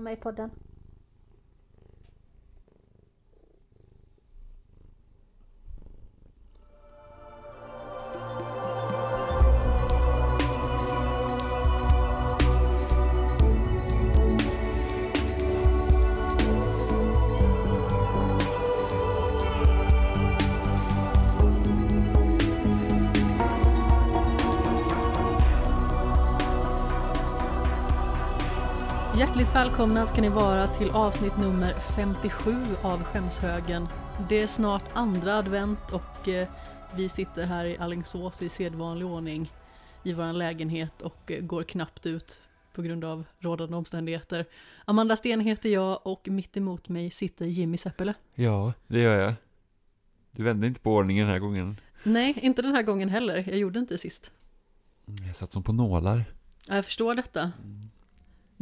vara med i podden. Välkomna ska ni vara till avsnitt nummer 57 av Skämshögen. Det är snart andra advent och eh, vi sitter här i Alingsås i sedvanlig ordning i vår lägenhet och eh, går knappt ut på grund av rådande omständigheter. Amanda Sten heter jag och mitt emot mig sitter Jimmy Seppele. Ja, det gör jag. Du vände inte på ordningen den här gången. Nej, inte den här gången heller. Jag gjorde inte sist. Jag satt som på nålar. Ja, Jag förstår detta.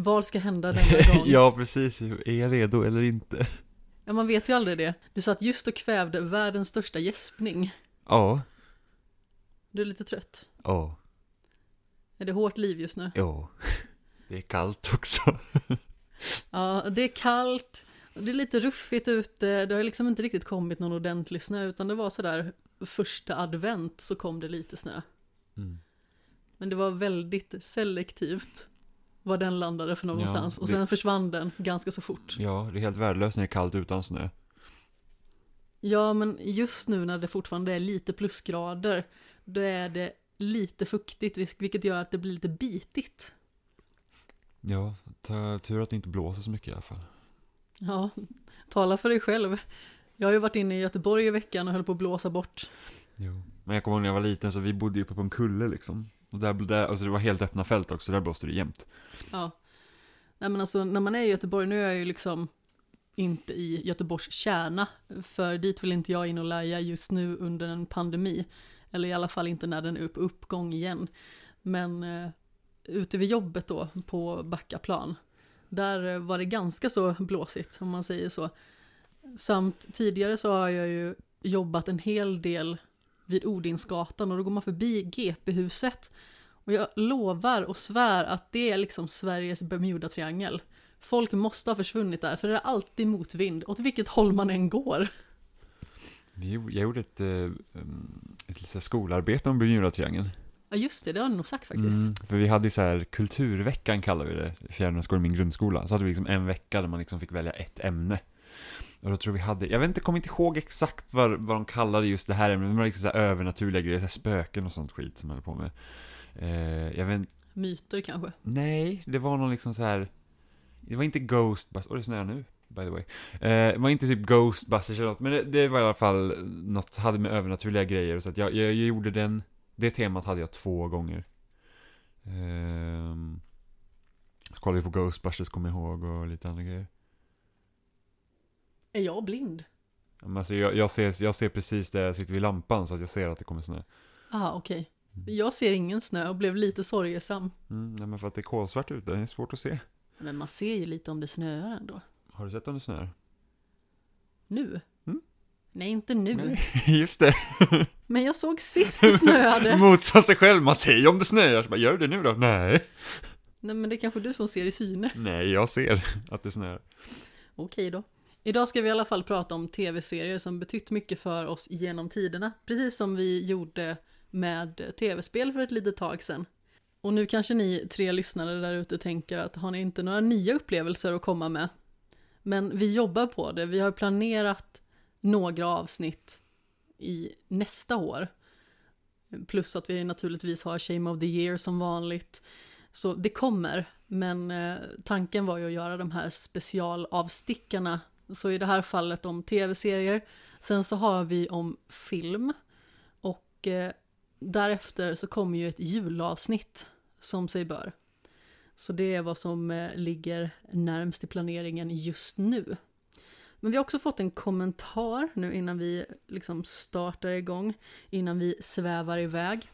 Vad ska hända denna gång? ja, precis. Är jag redo eller inte? Ja, man vet ju aldrig det. Du satt just och kvävde världens största gäspning. Ja. Du är lite trött. Ja. Är det hårt liv just nu? Ja. Det är kallt också. Ja, det är kallt. Det är lite ruffigt ute. Det har liksom inte riktigt kommit någon ordentlig snö, utan det var sådär första advent så kom det lite snö. Mm. Men det var väldigt selektivt var den landade för någonstans. Ja, och det- sen försvann den ganska så fort. Ja, det är helt värdelöst när det är kallt utan snö. Ja, men just nu när det fortfarande är lite plusgrader, då är det lite fuktigt, vil- vilket gör att det blir lite bitigt. Ja, tur att det inte blåser så mycket i alla fall. Ja, tala för dig själv. Jag har ju varit inne i Göteborg i veckan och höll på att blåsa bort. Jo. Men jag kommer ihåg när jag var liten så vi bodde ju uppe på en kulle liksom. Och där, där alltså det var helt öppna fält också, där blåste det jämt. Ja. Nej men alltså när man är i Göteborg, nu är jag ju liksom inte i Göteborgs kärna, för dit vill inte jag in och läja just nu under en pandemi. Eller i alla fall inte när den är upp uppgång igen. Men eh, ute vid jobbet då, på Backaplan, där eh, var det ganska så blåsigt, om man säger så. Samt tidigare så har jag ju jobbat en hel del vid Odinsgatan och då går man förbi GP-huset. Och jag lovar och svär att det är liksom Sveriges Bermuda-triangel. Folk måste ha försvunnit där, för det är alltid motvind, åt vilket håll man än går. Jag gjorde ett, eh, ett här skolarbete om Bermuda-triangeln. Ja just det, det har ni nog sagt faktiskt. Mm, för vi hade så här kulturveckan kallar vi det, i Fjärdedalsskolan i min grundskola. Så hade vi liksom en vecka där man liksom fick välja ett ämne. Och då tror vi hade, jag vet inte, kommer inte ihåg exakt vad, vad de kallade just det här ämnet, men det var liksom så här övernaturliga grejer, så spöken och sånt skit som jag höll på med. Eh, jag vet inte, Myter kanske. nej, det var någon liksom så här, det var inte Ghostbusters, åh det snöar nu, by the way. Eh, det var inte typ Ghostbusters eller något, men det, det var i alla fall något, hade med övernaturliga grejer, så att jag, jag, jag gjorde den, det temat hade jag två gånger. Ehm, så kollade vi på Ghostbusters, kom jag ihåg, och lite andra grejer. Är jag blind? Men alltså jag, jag, ser, jag ser precis där jag sitter vid lampan så att jag ser att det kommer snö. Ah, okej. Jag ser ingen snö och blev lite sorgesam. Mm, nej, men för att det är kolsvart ute, det är svårt att se. Men man ser ju lite om det snöar ändå. Har du sett om det snöar? Nu? Mm. Nej, inte nu. Nej, just det. Men jag såg sist det snöade. Motsa sig själv, man ser ju om det snöar. Så bara, gör det nu då? Nej. Nej, men det är kanske du som ser i syne. Nej, jag ser att det snöar. Okej då. Idag ska vi i alla fall prata om tv-serier som betytt mycket för oss genom tiderna. Precis som vi gjorde med tv-spel för ett litet tag sedan. Och nu kanske ni tre lyssnare där ute tänker att har ni inte några nya upplevelser att komma med? Men vi jobbar på det. Vi har planerat några avsnitt i nästa år. Plus att vi naturligtvis har Shame of the Year som vanligt. Så det kommer, men eh, tanken var ju att göra de här specialavstickarna. Så i det här fallet om tv-serier. Sen så har vi om film. Och eh, därefter så kommer ju ett julavsnitt som sig bör. Så det är vad som eh, ligger närmst i planeringen just nu. Men vi har också fått en kommentar nu innan vi liksom startar igång, innan vi svävar iväg.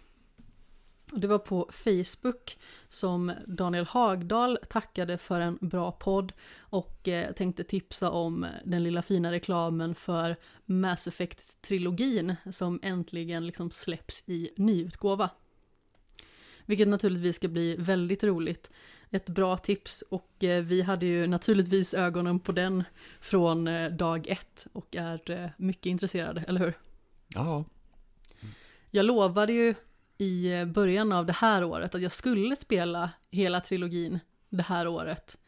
Det var på Facebook som Daniel Hagdal tackade för en bra podd och eh, tänkte tipsa om den lilla fina reklamen för Mass Effect-trilogin som äntligen liksom släpps i nyutgåva. Vilket naturligtvis ska bli väldigt roligt. Ett bra tips och eh, vi hade ju naturligtvis ögonen på den från eh, dag ett och är mycket intresserade, eller hur? Ja. Jag lovade ju i början av det här året att jag skulle spela hela trilogin det här året.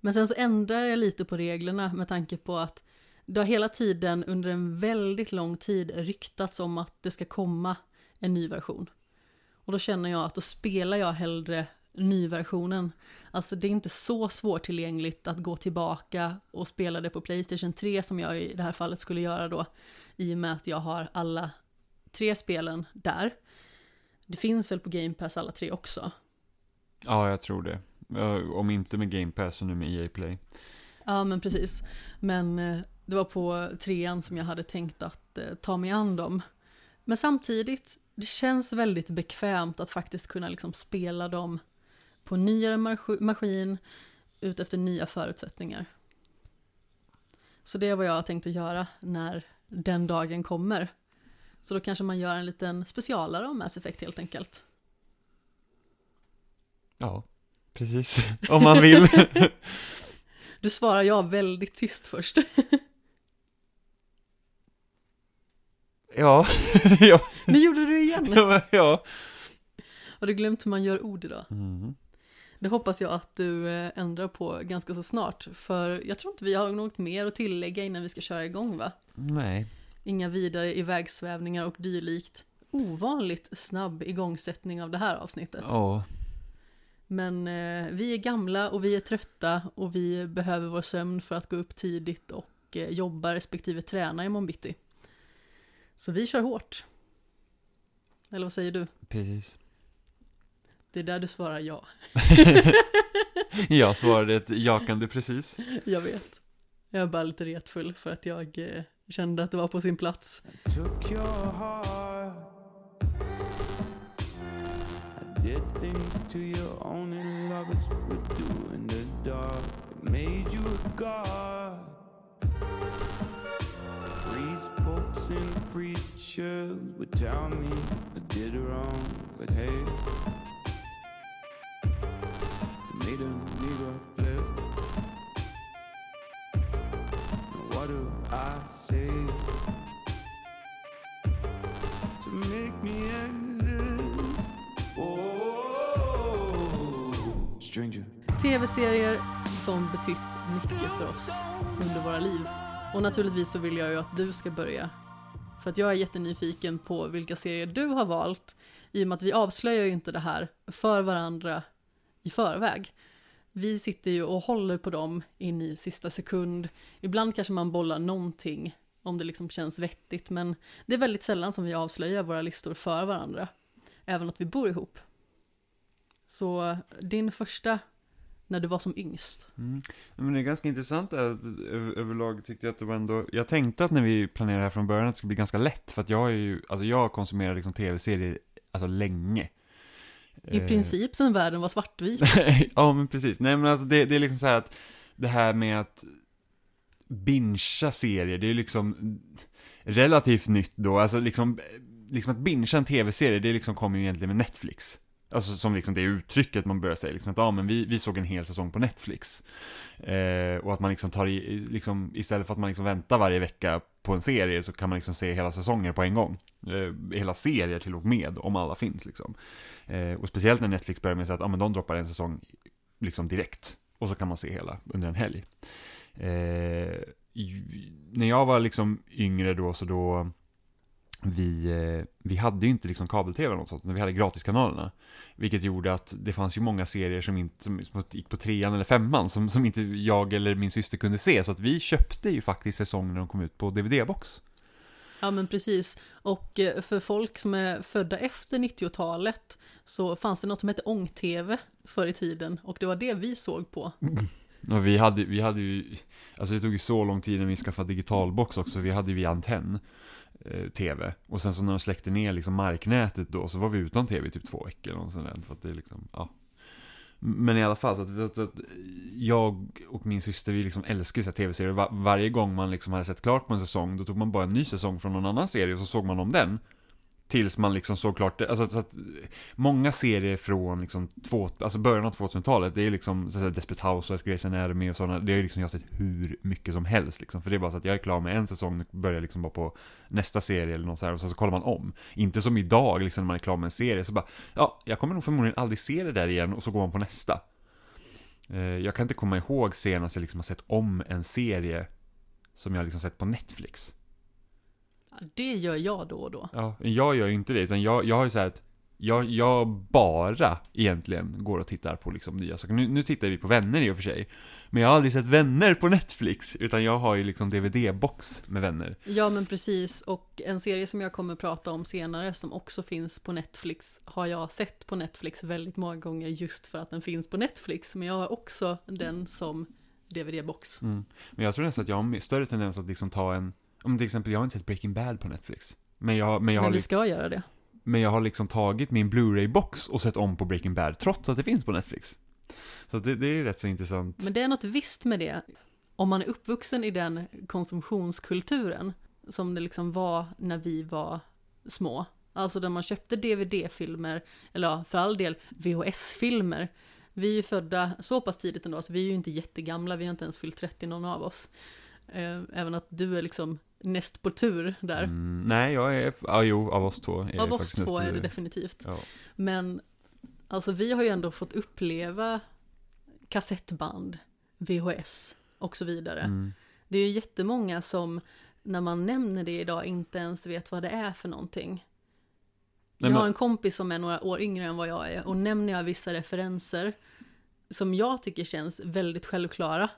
Men sen så ändrade jag lite på reglerna med tanke på att det har hela tiden under en väldigt lång tid ryktats om att det ska komma en ny version. Och då känner jag att då spelar jag hellre nyversionen. Alltså det är inte så svårtillgängligt att gå tillbaka och spela det på Playstation 3 som jag i det här fallet skulle göra då. I och med att jag har alla tre spelen där. Det finns väl på Game Pass alla tre också? Ja, jag tror det. Om inte med Game Pass så nu med EA Play. Ja, men precis. Men eh, det var på trean som jag hade tänkt att eh, ta mig an dem. Men samtidigt, det känns väldigt bekvämt att faktiskt kunna liksom spela dem på nyare mas- maskin utefter nya förutsättningar. Så det är vad jag har tänkt att göra när den dagen kommer. Så då kanske man gör en liten specialare om Mass Effect helt enkelt. Ja, precis. Om man vill. Du svarar ja väldigt tyst först. ja. ja. Nu gjorde du det igen! ja. Har du glömt hur man gör ord idag? Mm. Det hoppas jag att du eh, ändrar på ganska så snart. För jag tror inte vi har något mer att tillägga innan vi ska köra igång va? Nej. Inga vidare ivägsvävningar och dylikt. Ovanligt snabb igångsättning av det här avsnittet. Ja. Men eh, vi är gamla och vi är trötta och vi behöver vår sömn för att gå upp tidigt och eh, jobba respektive träna imorgon bitti. Så vi kör hårt. Eller vad säger du? Precis. Det är där du svarar ja. Jag svarade ett jakande precis. Jag vet. Jag är bara lite retfull för att jag eh, kände att det var på sin plats. your did things to you only lovers would do in the dark. It made you a god. Priest, popes, and preachers would tell me I did wrong, but hey, it made a nigga flip. What do I say? to make me exist. Oh, stranger. Tv-serier som betytt mycket för oss under våra liv. Och naturligtvis så vill jag ju att du ska börja. För att jag är jättenyfiken på vilka serier du har valt. I och med att vi avslöjar ju inte det här för varandra i förväg. Vi sitter ju och håller på dem in i sista sekund. Ibland kanske man bollar någonting om det liksom känns vettigt. Men det är väldigt sällan som vi avslöjar våra listor för varandra. Även att vi bor ihop. Så din första när du var som yngst. Mm. Men det är ganska intressant att över- överlag tyckte jag att det var ändå, jag tänkte att när vi planerade det här från början att det skulle bli ganska lätt, för att jag är ju, alltså jag konsumerar liksom tv-serier, alltså länge. I Eh, princip sen världen var svartvit. ja, men precis. Nej, men alltså det, det är liksom så här att det här med att bingea serier, det är liksom relativt nytt då. Alltså liksom, liksom att bingea en tv-serie, det liksom kommer ju egentligen med Netflix. Alltså som liksom det uttrycket man börjar säga, liksom att ja men vi, vi såg en hel säsong på Netflix. Eh, och att man liksom tar i, liksom istället för att man liksom väntar varje vecka på en serie så kan man liksom se hela säsonger på en gång. Eh, hela serier till och med, om alla finns liksom. Eh, och speciellt när Netflix börjar med att säga att ja, men de droppar en säsong liksom direkt. Och så kan man se hela under en helg. Eh, när jag var liksom yngre då så då vi, eh, vi hade ju inte liksom kabel-tv eller något sånt, men vi hade gratiskanalerna. Vilket gjorde att det fanns ju många serier som, inte, som, gick på trean eller femman som, som inte jag eller min syster kunde se. Så att vi köpte ju faktiskt säsongen när de kom ut på DVD-box. Ja men precis. Och eh, för folk som är födda efter 90-talet så fanns det något som hette ång-tv förr i tiden och det var det vi såg på. Och vi hade, vi hade ju, alltså det tog ju så lång tid när vi skaffade digitalbox också, vi hade ju via antenn Eh, tv. Och sen så när de släckte ner liksom marknätet då så var vi utan tv i typ två veckor eller något sånt där, för att det liksom, ja. Men i alla fall, så att, att, att jag och min syster, vi liksom älskar ju så tv-serier. Var, varje gång man liksom hade sett klart på en säsong, då tog man bara en ny säsong från någon annan serie och så såg man om den. Tills man liksom såg klart det. Alltså, så att, många serier från liksom två, alltså början av 2000-talet, det är liksom så att säga, Desperate Housewives, Grey's Anatomy och sådana, det har ju liksom jag sett hur mycket som helst liksom. För det är bara så att jag är klar med en säsong, och börjar liksom bara på nästa serie eller något så här, och sen så kollar man om. Inte som idag, liksom när man är klar med en serie, så bara, ja, jag kommer nog förmodligen aldrig se det där igen, och så går man på nästa. Eh, jag kan inte komma ihåg senast jag liksom har sett om en serie som jag liksom sett på Netflix. Det gör jag då och då. Ja, jag gör ju inte det, utan jag, jag har ju så här att jag, jag bara egentligen går och tittar på liksom nya saker. Nu, nu tittar vi på Vänner i och för sig. Men jag har aldrig sett Vänner på Netflix, utan jag har ju liksom DVD-box med Vänner. Ja men precis, och en serie som jag kommer prata om senare som också finns på Netflix har jag sett på Netflix väldigt många gånger just för att den finns på Netflix. Men jag har också den som DVD-box. Mm. Men jag tror nästan att jag har större tendens att liksom ta en, om till exempel jag har inte sett Breaking Bad på Netflix. Men jag, men jag, har, Men vi li- ska göra det. men jag har liksom tagit min Blu-ray-box och sett om på Breaking Bad, trots att det finns på Netflix. Så det, det är rätt så intressant. Men det är något visst med det. Om man är uppvuxen i den konsumtionskulturen som det liksom var när vi var små. Alltså där man köpte DVD-filmer, eller ja, för all del VHS-filmer. Vi är ju födda så pass tidigt ändå, så vi är ju inte jättegamla, vi har inte ens fyllt 30 någon av oss. Eh, Även att du är liksom näst på tur där. Mm, nej, jag är, ja jo, av oss två är Av oss två är det definitivt. Ja. Men alltså vi har ju ändå fått uppleva kassettband, VHS och så vidare. Mm. Det är ju jättemånga som när man nämner det idag inte ens vet vad det är för någonting. Jag har en kompis som är några år yngre än vad jag är och nämner jag vissa referenser som jag tycker känns väldigt självklara.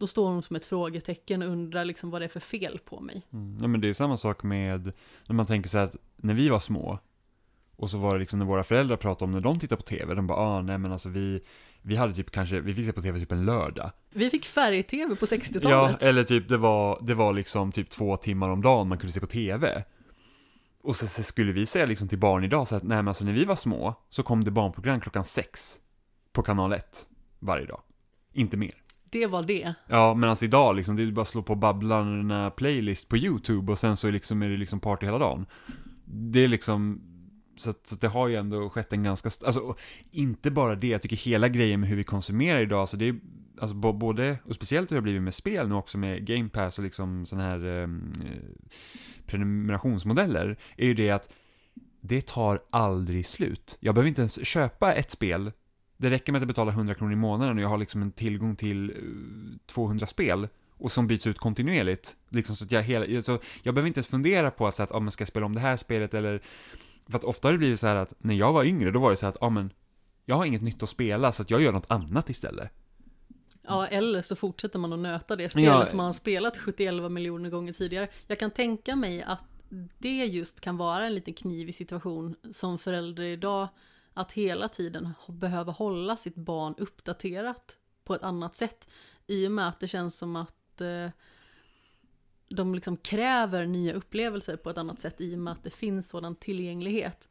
Då står hon som ett frågetecken och undrar liksom vad det är för fel på mig. Mm. Ja, men det är samma sak med, när man tänker så här att när vi var små, och så var det liksom när våra föräldrar pratade om när de tittade på tv, de bara ah nej men alltså vi, vi hade typ kanske, vi fick se på tv typ en lördag. Vi fick färg-tv på Ja, 60-talet. eller typ det var, det var liksom typ två timmar om dagen man kunde se på tv. Och så, så skulle vi säga liksom till barn idag så att nej men alltså när vi var små så kom det barnprogram klockan sex på kanal 1 varje dag. Inte mer. Det var det. Ja, men alltså idag liksom, det är bara att slå på Babblarna playlist på YouTube och sen så är, liksom, är det liksom party hela dagen. Det är liksom, så att, så att det har ju ändå skett en ganska, alltså inte bara det, jag tycker hela grejen med hur vi konsumerar idag, alltså det är, alltså både, och speciellt hur det har blivit med spel nu också med Game Pass och liksom sådana här ehm, eh, prenumerationsmodeller, är ju det att det tar aldrig slut. Jag behöver inte ens köpa ett spel det räcker med att jag betalar 100 kronor i månaden och jag har liksom en tillgång till eh, 200 spel och som byts ut kontinuerligt. Liksom så att jag hela, så jag behöver inte ens fundera på att, så att ah, men ska jag spela om det här spelet eller för att ofta har det blivit så här att när jag var yngre då var det så här att ah, men jag har inget nytt att spela så att jag gör något annat istället. Ja, eller så fortsätter man att nöta det spelet Ja. som man har spelat 71 miljoner gånger tidigare. Jag kan tänka mig att det just kan vara en liten knivig situation som förälder idag, att hela tiden behöva hålla sitt barn uppdaterat på ett annat sätt. I och med att det känns som att eh, de liksom kräver nya upplevelser på ett annat sätt i och med att det finns sådan tillgänglighet.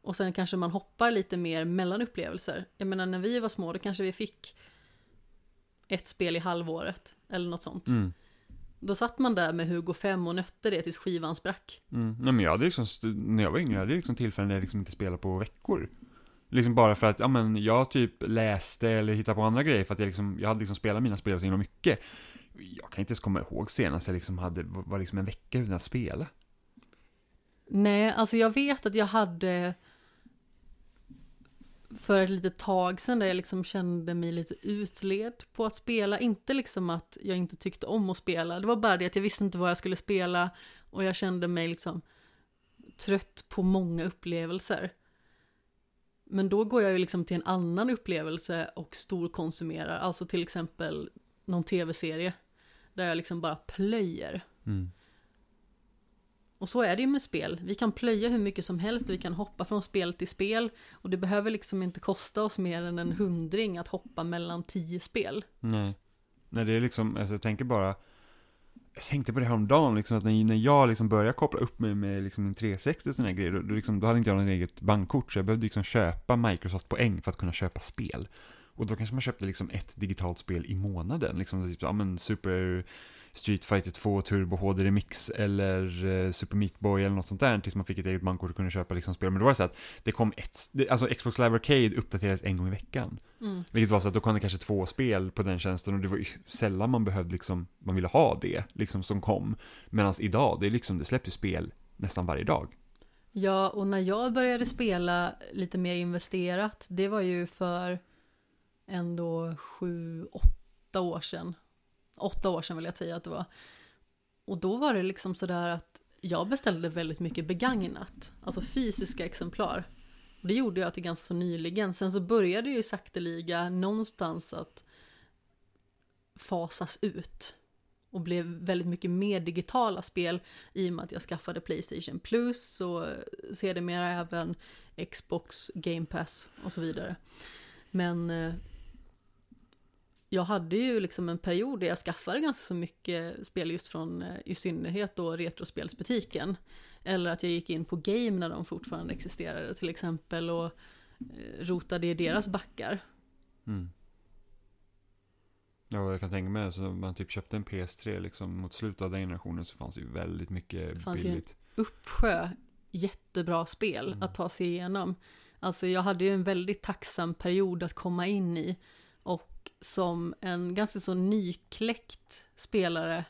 Och sen kanske man hoppar lite mer mellan upplevelser. Jag menar när vi var små då kanske vi fick ett spel i halvåret eller något sånt. Mm. Då satt man där med Hugo 5 och nötte det tills skivan sprack. Mm. Nej men jag hade liksom, när jag var yngre, jag hade liksom tillfällen där jag liksom inte spelade på veckor. Liksom bara för att, ja men jag typ läste eller hittade på andra grejer för att jag liksom, jag hade liksom spelat mina spel så himla mycket. Jag kan inte ens komma ihåg senast jag liksom hade, var liksom en vecka utan att spela. Nej, alltså jag vet att jag hade för ett litet tag sedan där jag liksom kände mig lite utled på att spela. Inte liksom att jag inte tyckte om att spela. Det var bara det att jag visste inte vad jag skulle spela och jag kände mig liksom trött på många upplevelser. Men då går jag ju liksom till en annan upplevelse och storkonsumerar. Alltså till exempel någon tv-serie. Där jag liksom bara plöjer. Mm. Och så är det ju med spel. Vi kan plöja hur mycket som helst, vi kan hoppa från spel till spel. Och det behöver liksom inte kosta oss mer än en hundring att hoppa mellan tio spel. Nej. Nej, det är liksom, alltså jag tänker bara, jag tänkte på det här om dagen liksom, att när, när jag liksom började koppla upp mig med liksom min 360 och sådana grejer, då, då, liksom, då hade inte jag något eget bankkort, så jag behövde liksom köpa Microsoft-poäng för att kunna köpa spel. Och då kanske man köpte liksom ett digitalt spel i månaden, liksom typ, ja men super, Street Fighter 2 Turbo HD Remix eller eh, Super Meat Boy eller något sånt där tills man fick ett eget bankkort och kunde köpa liksom spel. Men då var det så att det kom ett, alltså Xbox Live Arcade uppdaterades en gång i veckan. Mm. Vilket var så att då kom det kanske två spel på den tjänsten och det var ju sällan man behövde liksom, man ville ha det liksom som kom. Medan idag, det är liksom, det släpps ju spel nästan varje dag. Ja, och när jag började spela lite mer investerat, det var ju för ändå sju, åtta år sedan. Åtta år sedan vill jag säga att det var. Och då var det liksom sådär att jag beställde väldigt mycket begagnat, alltså fysiska exemplar. Och det gjorde jag till ganska så nyligen. Sen så började ju sakteliga någonstans att fasas ut och blev väldigt mycket mer digitala spel i och med att jag skaffade Playstation Plus och sedermera även Xbox Game Pass och så vidare. Men eh, jag hade ju liksom en period där jag skaffade ganska så mycket spel just från eh, i synnerhet då retrospelsbutiken. Eller att jag gick in på Game när de fortfarande existerade till exempel och eh, rotade i deras backar. Mm. Ja, jag kan tänka mig, så man typ köpte en PS3 liksom mot slutet av den generationen så fanns det ju väldigt mycket Det fanns ju billigt. uppsjö jättebra spel Mm. att ta sig igenom. Alltså jag hade ju en väldigt tacksam period att komma in i och som en ganska så nykläckt spelare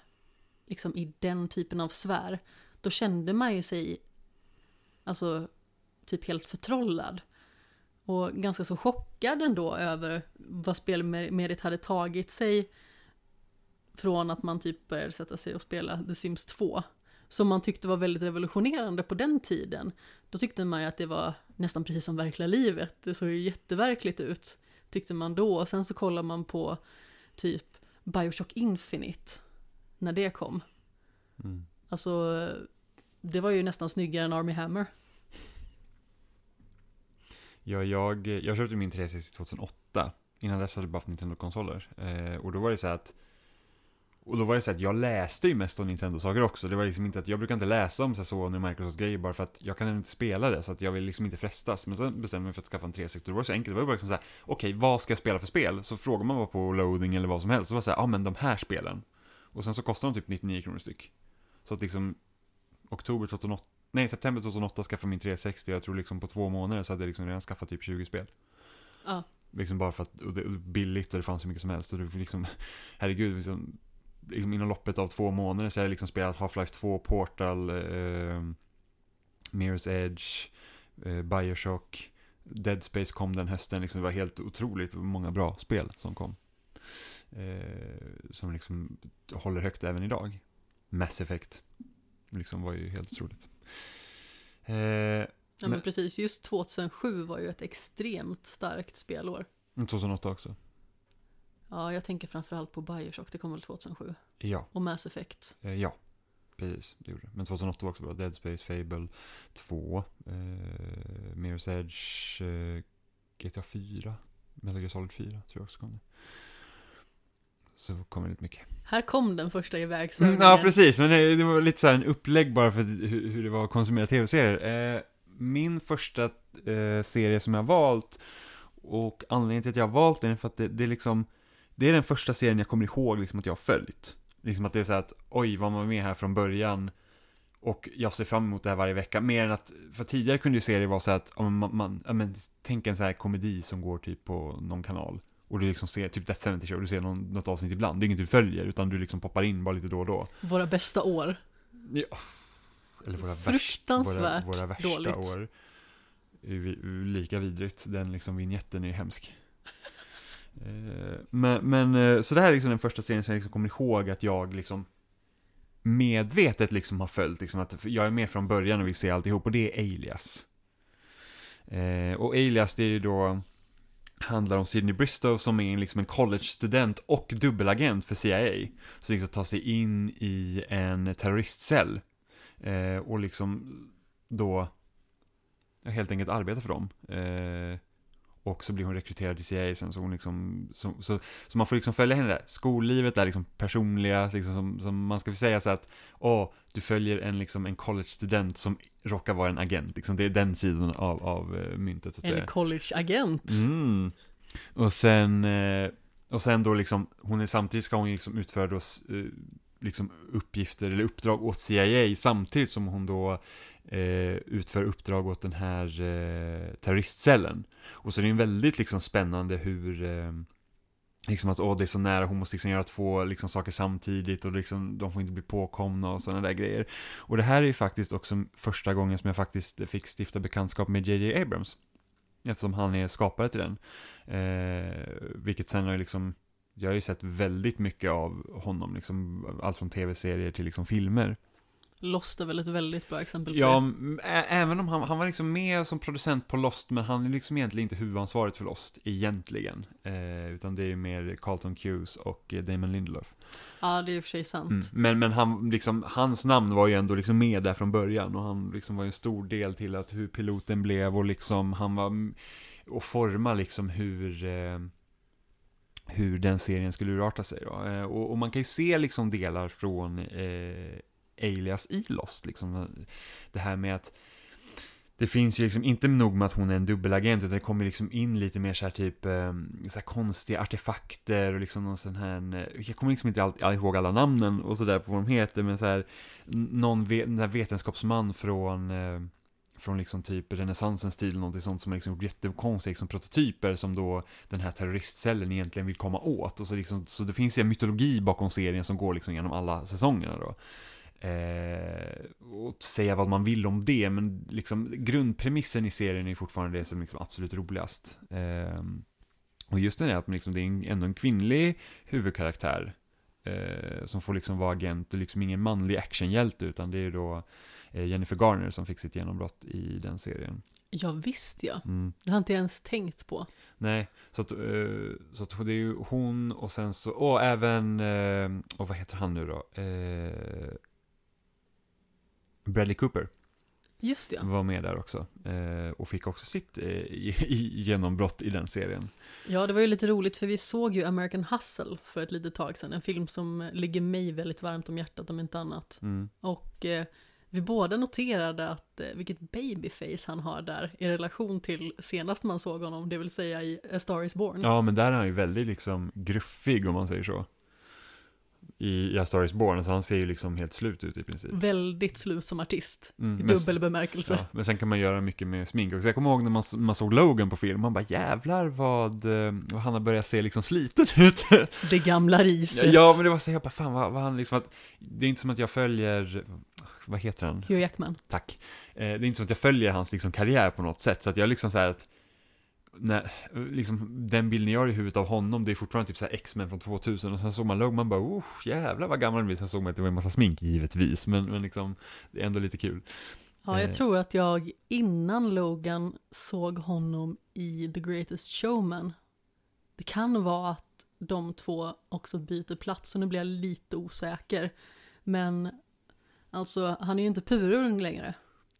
liksom i den typen av sfär då kände man ju sig alltså typ helt förtrollad och ganska så chockad ändå över vad spelmediet hade tagit sig från att man typ började sätta sig och spela The Sims 2 som man tyckte var väldigt revolutionerande på den tiden. Då tyckte man ju att det var nästan precis som verkliga livet. Det såg ju jätteverkligt ut, tyckte man då. Och sen så kollar man på typ Bioshock Infinite, när det kom. Mm. Alltså, det var ju nästan snyggare än Army Hammer. Ja, jag, jag köpte min 360 2008. Innan dess hade jag bara haft Nintendo-konsoler. Eh, och då var det så här att och då var det så att jag läste ju mest om Nintendo-saker också. Det var liksom inte att, jag brukar inte läsa om så Sony och Microsoft-grejer bara för att jag kan inte spela det, så att jag vill liksom inte frestas. Men sen bestämde jag mig för att skaffa en 360, det var så enkelt, det var ju bara liksom så här, okej, vad ska jag spela för spel? Så frågar man bara på loading eller vad som helst, så var det så här, ja men de här spelen. Och sen så kostar de typ 99 kronor styck. Så att liksom, oktober 2008, nej september 2008 skaffade min 360, jag tror liksom på två månader så hade jag liksom redan skaffat typ 20 spel. Ja, Liksom bara för att, och det och billigt och det fanns så mycket som helst. Och det liksom, herregud, liksom, liksom inom loppet av två månader så har jag liksom spelat Half-Life 2, Portal, eh, Mirror's Edge, eh, Bioshock, Dead Space kom den hösten. Liksom, det var helt otroligt många bra spel som kom. Eh, som liksom håller högt även idag. Mass Effect, liksom var ju helt otroligt. Eh, ja men, Men- precis. Just 2007 var ju ett extremt starkt spelår. 2008 också. Ja, jag tänker framförallt på Bioshock, det kom väl 2007. Ja. Och Mass Effect. Eh, ja, precis. Det gjorde det. Men 2008 var också bra. Dead Space, Fable 2, eh, Mirror's Edge, eh, GTA 4, Metal Gear Solid 4 tror jag också kom det. Så kom det lite mycket. Här kom den första ivägsövningen. Mm, ja, precis. Men det, det var lite så här en upplägg bara för hur, hur det var att konsumera tv-serier. Eh, min första eh, serie som jag valt, och anledningen till att jag har valt den är för att det, det är liksom, det är den första serien jag kommer ihåg liksom att jag har följt. Liksom att det är så att, oj, var man med här från början? Och jag ser fram emot det här varje vecka. Mer än att, för tidigare kunde ju serier vara så att, men man, man, ja, men, tänk en så här komedi som går typ på någon kanal. Och du liksom ser, typ Death 70 Show, du ser någon, något avsnitt ibland. Det är inget du följer, utan du liksom poppar in bara lite då och då. Våra bästa år. Ja. Eller våra Fruktansvärt värsta, våra, våra värsta dåligt. år. Lika vidrigt. Den liksom vignetten är ju hemsk. Eh, men, men, eh, så det här är liksom den första serien som jag liksom kommer ihåg att jag liksom medvetet liksom har följt, liksom att jag är med från början och vill se alltihop, och det är Alias. Eh, och Alias, det är ju då, handlar om Sidney Bristow som är liksom en college-student och dubbelagent för CIA. Så liksom tar sig in i en terroristcell. Eh, och liksom då helt enkelt arbetar för dem. Eh, och så blir hon rekryterad till CIA sen, så hon liksom, så, så, så man får liksom följa henne där. Skollivet är liksom personliga, liksom som, som man ska säga så att, åh, du följer en liksom en college-student som råkar vara en agent, liksom det är den sidan av, av eh, myntet. En college-agent. Mm. Och sen, eh, och sen då liksom, hon är samtidigt ska hon liksom utföra då, eh, liksom uppgifter eller uppdrag åt CIA samtidigt som hon då eh, utför uppdrag åt den här eh, terroristcellen. Och så är det en väldigt liksom spännande hur eh, Liksom att åh, det är så nära, hon måste liksom göra två liksom, saker samtidigt och liksom, de får inte bli påkomna och sådana där grejer. Och det här är ju faktiskt också första gången som jag faktiskt fick stifta bekantskap med JJ Abrams. Eftersom han är skapare till den. Eh, vilket sen har ju liksom, jag har ju sett väldigt mycket av honom, liksom, allt från tv-serier till liksom filmer. Lost är väl ett väldigt bra exempel på Ja, det. ä- även om han, han var liksom med som producent på Lost, men han är liksom egentligen inte huvudansvarig för Lost, egentligen. Eh, utan det är mer Carlton Cuse och eh, Damon Lindelof. Ja, det är i och för sig sant. Mm. Men, men han, liksom, hans namn var ju ändå liksom med där från början och han liksom var ju en stor del till att hur piloten blev och liksom han var och forma liksom hur eh, hur den serien skulle urarta sig då. Eh, och, och man kan ju se liksom delar från eh, Alias i Lost, liksom. Det här med att det finns ju liksom inte nog med att hon är en dubbelagent utan det kommer liksom in lite mer så här typ ehm, så här konstiga artefakter och liksom någon sån här eh, jag kommer liksom inte alltid all, ihåg alla namnen och sådär på vad de heter men så här någon ve, vetenskapsman från eh, från liksom typ renässansens tid eller någonting sånt som har liksom gjort jättekonstiga liksom prototyper som då den här terroristcellen egentligen vill komma åt. Och så liksom så det finns ju en mytologi bakom serien som går liksom genom alla säsongerna då. Eh, och säga vad man vill om det, men liksom grundpremissen i serien är fortfarande det som liksom absolut roligast. Eh, och just det där att man liksom, det är en, ändå en kvinnlig huvudkaraktär eh, som får liksom vara agent och liksom ingen manlig actionhjälte, utan det är då eh, Jennifer Garner som fick sitt genombrott i den serien. Ja, visst ja. Mm. Det har inte jag ens tänkt på. Nej, så att, eh, så att det är ju hon och sen så, och även, eh, och vad heter han nu då? Eh, Bradley Cooper Just ja. var med där också. Eh, och fick också sitt eh, i, i, genombrott i den serien. Ja, det var ju lite roligt för vi såg ju American Hustle för ett litet tag sedan. En film som ligger mig väldigt varmt om hjärtat om inte annat. Mm. Och eh, vi båda noterade att eh, vilket babyface han har där i relation till senast man såg honom, det vill säga i A Star Is Born. Ja, men där är han ju väldigt liksom gruffig om man säger så. I, A Star Is Born, så han ser ju liksom helt slut ut i princip. Väldigt slut som artist, Mm, i men- dubbel bemärkelse. Ja, men sen kan man göra mycket med smink också. Jag kommer ihåg när man, man såg Logan på film, man bara jävlar vad, eh, vad han har börjat se liksom sliten ut. Det gamla riset. ja, men det var så, jag bara fan vad, vad han liksom, att, det är inte som att jag följer, vad heter han? Hugh Jackman. Tack. Eh, det är inte så att jag följer hans liksom, karriär på något sätt, så att jag liksom så här att när, liksom, den bilden jag har i huvudet av honom, det är fortfarande typ så X-Men från 2000 och sen såg man Logan, man bara oh, jävlar vad gammal han blir, sen såg man att det var en massa smink givetvis, men, men liksom, det är ändå lite kul. Ja, jag Eh. tror att jag innan Logan såg honom i The Greatest Showman. Det kan vara att de två också byter plats, så nu blir jag lite osäker. Men alltså, han är ju inte purung längre.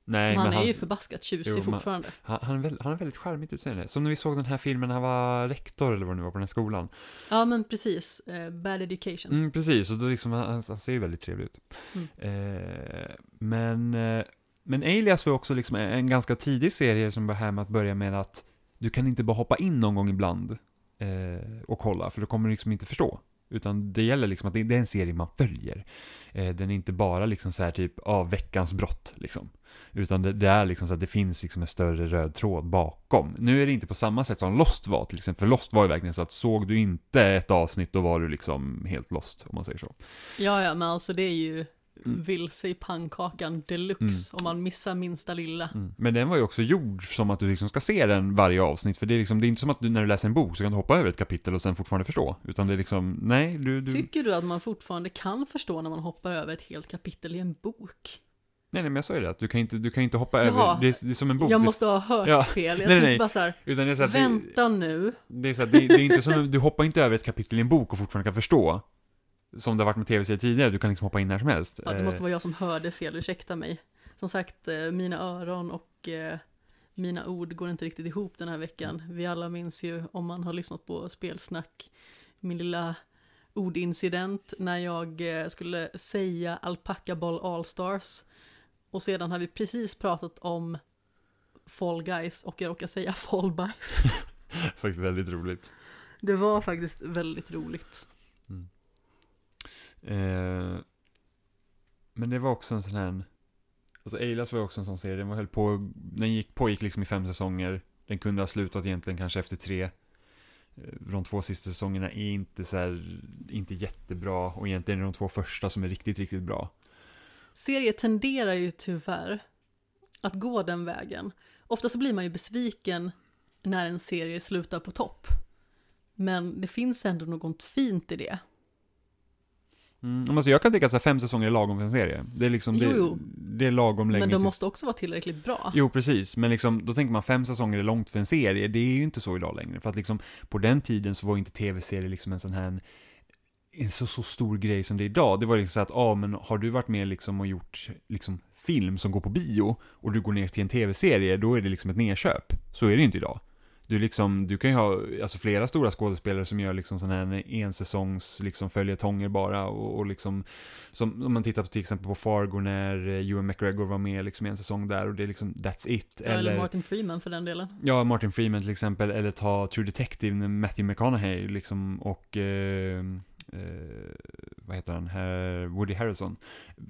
Nej, men han är hans- ju förbaskat tjusig Jo, men- fortfarande. Han, han, är väldigt, han har väldigt charmigt utseende. Som när vi såg den här filmen när han var rektor eller vad det nu var på den här skolan. Ja, men precis. Eh, bad Education. Mm, precis, och då liksom, han, han ser ju väldigt trevlig ut. Mm. Eh, men, eh, men Alias var också liksom en ganska tidig serie som var här med att börja med att du kan inte bara hoppa in någon gång ibland eh, och kolla, för då kommer du liksom inte förstå. Utan det gäller liksom att det, det är en serie man följer. Eh, den är inte bara liksom så här typ av veckans brott liksom. Utan det, det är liksom så att det finns liksom en större röd tråd bakom. Nu är det inte på samma sätt som Lost var till exempel. För Lost var ju verkligen så att såg du inte ett avsnitt då var du liksom helt lost om man säger så. Ja, ja, men alltså det är ju Mm. vilse i pannkakan deluxe Mm. om man missar minsta lilla. Mm. Men den var ju också gjord som att du liksom ska se den varje avsnitt. För det är liksom, det är inte som att du när du läser en bok så kan du hoppa över ett kapitel och sen fortfarande förstå. Utan det är liksom, nej, du, du Tycker du att man fortfarande kan förstå när man hoppar över ett helt kapitel i en bok? nej, nej men jag sa ju det, att du kan inte, du kan inte hoppa Jaha. över, det är, det är som en bok. Jag måste ha hört Ja. fel. Jag Nej, nej. bara så här, Utan det är så det, vänta nu. det är så att det, det är inte som, du hoppar inte över ett kapitel i en bok och fortfarande kan förstå. Som det har varit med tv-serier tidigare, du kan liksom hoppa in när som helst. Ja, det måste Eh, vara jag som hörde fel, ursäkta mig. Som sagt, eh, mina öron och eh, mina ord går inte riktigt ihop den här veckan. Vi alla minns ju, om man har lyssnat på spelsnack, min lilla ordincident när jag skulle säga Alpaca Ball All-Stars. Och sedan har vi precis pratat om Fall Guys och jag råkar säga Fall Guys. Faktiskt väldigt roligt. Det var faktiskt väldigt roligt. Eh, Men det var också en sån här, alltså Alias var också en sån serie, den var höll på, den gick, pågick liksom i fem säsonger, den kunde ha slutat egentligen kanske efter tre. Eh, de två sista säsongerna är inte så här, inte jättebra och egentligen är det de två första som är riktigt, riktigt bra. Serier tenderar ju tyvärr att gå den vägen. Ofta så blir man ju besviken när en serie slutar på topp. Men det finns ändå något fint i det. Mm, alltså jag kan tycka att så här fem säsonger är lagom för en serie. Det är liksom, Jo, det, jo. det är lagom länge Men de tills- måste också vara tillräckligt bra. Jo, precis. Men liksom, då tänker man fem säsonger är långt för en serie. Det är ju inte så idag längre. För att liksom, på den tiden så var inte tv-serier liksom en sån här en så, så stor grej som det är idag. Det var liksom så att, ah, men har du varit med liksom och gjort liksom film som går på bio och du går ner till en tv-serie, då är det liksom ett nedköp. Så är det inte idag. Du, liksom, du kan ju ha alltså, flera stora skådespelare som gör liksom sån här ensäsongs liksom, följetonger bara och, och liksom som om man tittar på till exempel på Fargo när eh, Ewan McGregor var med liksom en säsong där och det är liksom that's it. Eller Martin Freeman för den delen. Ja, Martin Freeman till exempel, eller ta True Detective med Matthew McConaughey liksom och eh, eh, vad heter han, Här- Woody Harrelson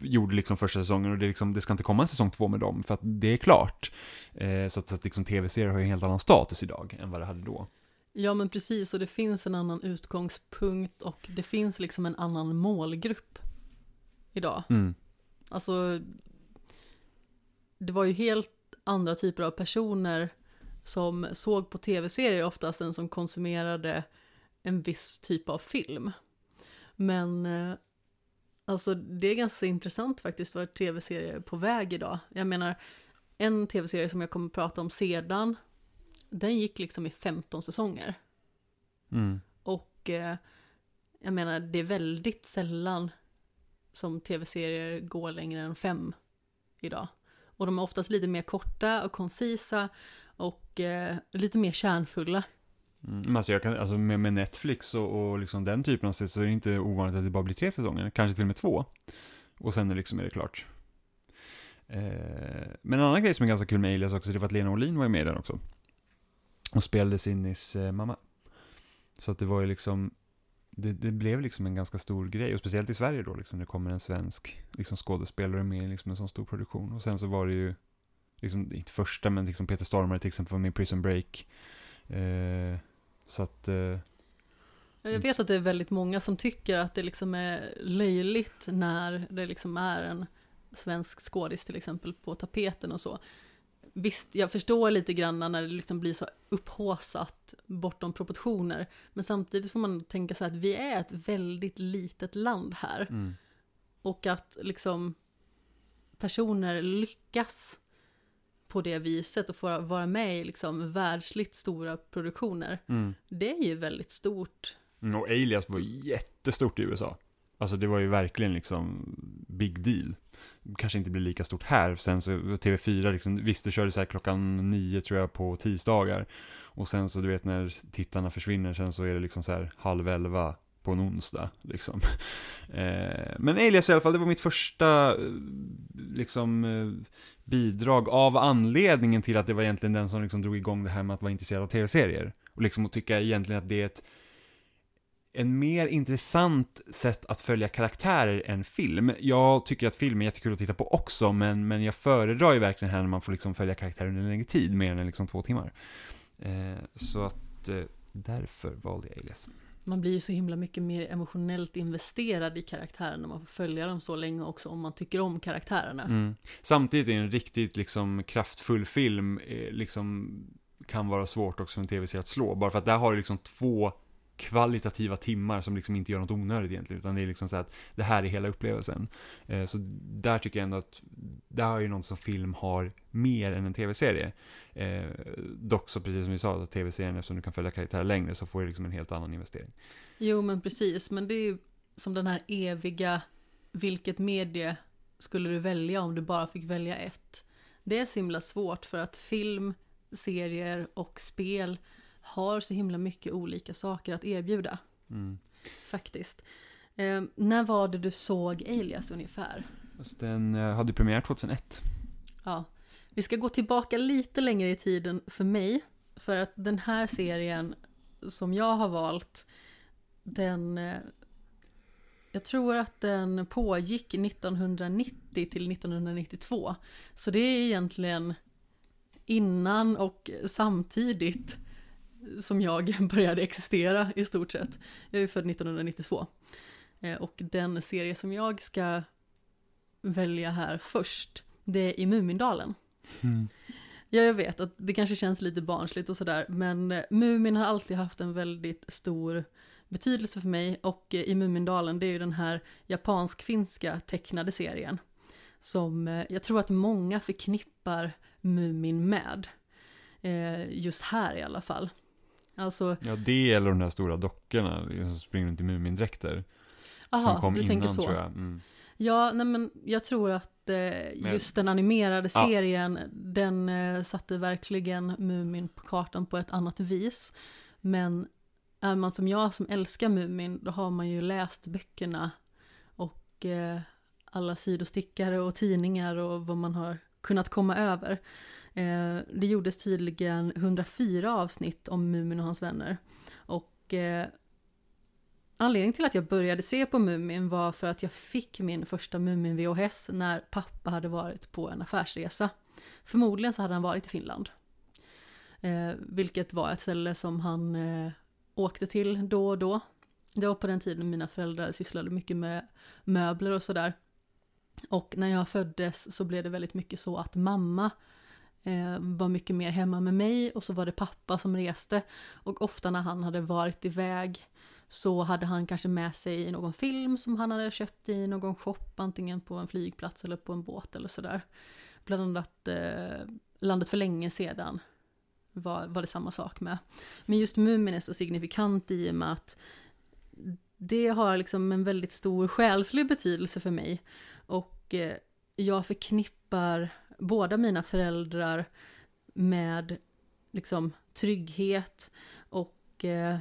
gjorde liksom första säsongen och det, liksom, det ska inte komma en säsong två med dem för att det är klart. Eh, så att, så att liksom tv-serier har ju en helt annan status idag än vad det hade då. Ja men precis, och det finns en annan utgångspunkt och det finns liksom en annan målgrupp idag. Mm. Alltså, det var ju helt andra typer av personer som såg på tv-serier oftast än som konsumerade en viss typ av film. Men eh, alltså det är ganska intressant faktiskt vad tv-serier är på väg idag. Jag menar, en tv-serie som jag kommer att prata om sedan, den gick liksom i 15 säsonger. Mm. Och eh, jag menar, det är väldigt sällan som tv-serier går längre än fem idag. Och de är oftast lite mer korta och koncisa och eh, lite mer kärnfulla. Mm. Men alltså, jag kan, alltså med, med Netflix och, och liksom den typen av sätt så är det inte ovanligt att det bara blir tre säsonger, kanske till och med två. Och sen är, liksom är det klart. Eh, men en annan grej som är ganska kul med Alias också, det var att Lena Olin var med i den också. Och spelade Sinnys eh, mamma. Så att det var ju liksom, det, det blev liksom en ganska stor grej, och speciellt i Sverige då, liksom, det kommer en svensk liksom, skådespelare med i liksom, en sån stor produktion. Och sen så var det ju, liksom, inte första, men liksom Peter Stormare till exempel var med i Prison Break. Eh, så att, eh, Jag vet att det är väldigt många som tycker att det liksom är löjligt när det liksom är en svensk skådis till exempel på tapeten och så. Visst, jag förstår lite grann när det liksom blir så upphåsat bortom proportioner. Men samtidigt får man tänka sig att vi är ett väldigt litet land här. mm, Och att liksom personer lyckas på det viset och få vara med i liksom världsligt stora produktioner. mm. Det är ju väldigt stort. Mm, Och Alias var jättestort i USA. Alltså det var ju verkligen liksom big deal. Kanske inte blir lika stort här. Sen så TV4 liksom, visst det körde så här klockan nio tror jag på tisdagar. Och sen så du vet när tittarna försvinner sen så är det liksom så här halv elva på en onsdag liksom. Eh, men Alias i alla fall, det var mitt första eh, liksom eh, bidrag av anledningen till att det var egentligen den som liksom drog igång det här med att vara intresserad av tv-serier. Och liksom att tycka egentligen att det är ett en mer intressant sätt att följa karaktärer än film. Jag tycker att film är jättekul att titta på också, men, men jag föredrar ju verkligen här när man får liksom följa karaktärer under en längre tid, mer än liksom två timmar. Eh, så att eh, därför valde jag Alias. Man blir ju så himla mycket mer emotionellt investerad i karaktärerna. när man får följa dem så länge också om man tycker om karaktärerna. Mm. Samtidigt är en riktigt liksom kraftfull film eh, liksom kan vara svårt också för en tv-serie att slå, bara för att där har du liksom två kvalitativa timmar som liksom inte gör något onödigt egentligen, utan det är liksom så att det här är hela upplevelsen. Eh, så där tycker jag ändå att, där har ju något som film har mer än en tv-serie. Eh, dock så precis som vi sa, att tv-serien, eftersom du kan följa karaktärer längre, så får du liksom en helt annan investering. Jo men precis, men det är ju som den här eviga, vilket medie skulle du välja om du bara fick välja ett? Det är så himla svårt för att film, serier och spel har så himla mycket olika saker att erbjuda, Mm. faktiskt. Eh, när var det du såg Alias ungefär? Alltså, den eh, hade premiär 2001. Ja, vi ska gå tillbaka lite längre i tiden för mig. För att den här serien som jag har valt, den... eh, Jag tror att den pågick 1990 till 1992. Så det är egentligen innan och samtidigt som jag började existera i stort sett. Jag är född 1992. Eh, och den serie som jag ska välja här först, det är i Mumindalen. Mm. Ja, jag vet att det kanske känns lite barnsligt och sådär, men eh, Mumin har alltid haft en väldigt stor betydelse för mig och eh, i Mumindalen, det är ju den här japansk-finska tecknade serien som jag tror att många förknippar Mumin med. Just här i alla fall. Alltså, Ja, det eller de där stora dockorna som springer runt i Mumindräkter. som aha, kom du innan tänker så. tror jag. Mm. Ja, nej men jag tror att eh, just den animerade Ja. serien, den eh, satte verkligen Mumin på kartan på ett annat vis. Men är man som jag som älskar Mumin, då har man ju läst böckerna och eh, alla sidostickare och tidningar och vad man har kunnat komma över. Eh, det gjordes tydligen 104 avsnitt om Mumin och hans vänner. Och eh, Anledningen till att jag började se på Mumin var för att jag fick min första Mumin-VHS när pappa hade varit på en affärsresa. Förmodligen så hade han varit i Finland. Eh, vilket var ett ställe som han eh, åkte till då och då. Det var på den tiden mina föräldrar sysslade mycket med möbler och sådär. Och när jag föddes så blev det väldigt mycket så att mamma eh, Eh, var mycket mer hemma med mig och så var det pappa som reste. Och ofta när han hade varit iväg så hade han kanske med sig någon film som han hade köpt i någon shop, antingen på en flygplats eller på en båt eller sådär. Bland annat eh, Landet för länge sedan var, var det samma sak med. Men just Mumin är så signifikant i och med att det har liksom en väldigt stor själslig betydelse för mig. Och eh, jag förknippar båda mina föräldrar med liksom trygghet och eh,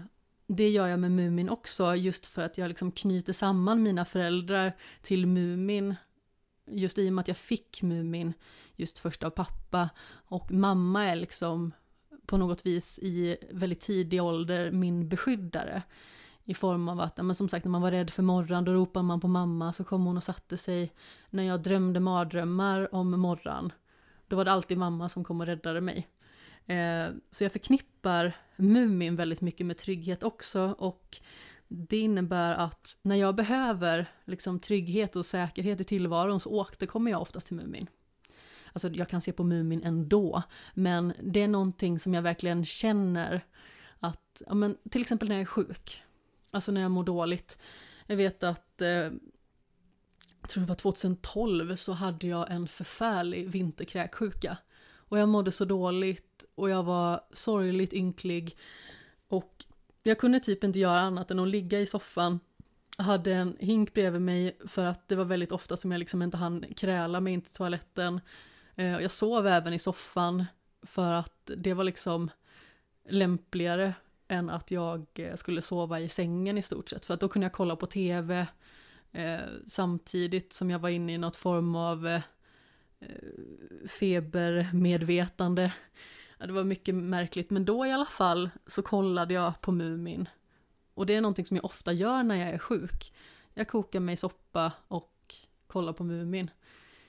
det gör jag med Mumin också, just för att jag liksom knyter samman mina föräldrar till Mumin. Just i och med att jag fick Mumin just först av pappa. Och mamma är liksom på något vis i väldigt tidig ålder min beskyddare. I form av att, men som sagt när man var rädd för morgon då ropade man på mamma så kom hon och satte sig. När jag drömde mardrömmar om morgon då var det alltid mamma som kom och räddade mig. Eh, så jag förknippar Mumin väldigt mycket med trygghet också och det innebär att när jag behöver liksom, trygghet och säkerhet i tillvaron så återkommer jag oftast till Mumin. Alltså jag kan se på Mumin ändå, men det är någonting som jag verkligen känner att, ja, men, till exempel när jag är sjuk, alltså när jag mår dåligt. Jag vet att, eh, jag tror det var 2012, så hade jag en förfärlig vinterkräksjuka. Och jag mådde så dåligt och jag var sorgligt ynklig. Och jag kunde typ inte göra annat än att ligga i soffan. Jag hade en hink bredvid mig för att det var väldigt ofta som jag liksom inte hann kräla mig in till toaletten. Eh, jag sov även i soffan för att det var liksom lämpligare än att jag eh, skulle sova i sängen i stort sett. För att då kunde jag kolla på tv eh, samtidigt som jag var inne i något form av eh, eh, febermedvetande. Ja, det var mycket märkligt, men då i alla fall så kollade jag på Mumin. Och det är någonting som jag ofta gör när jag är sjuk. Jag kokar mig soppa och kollar på Mumin.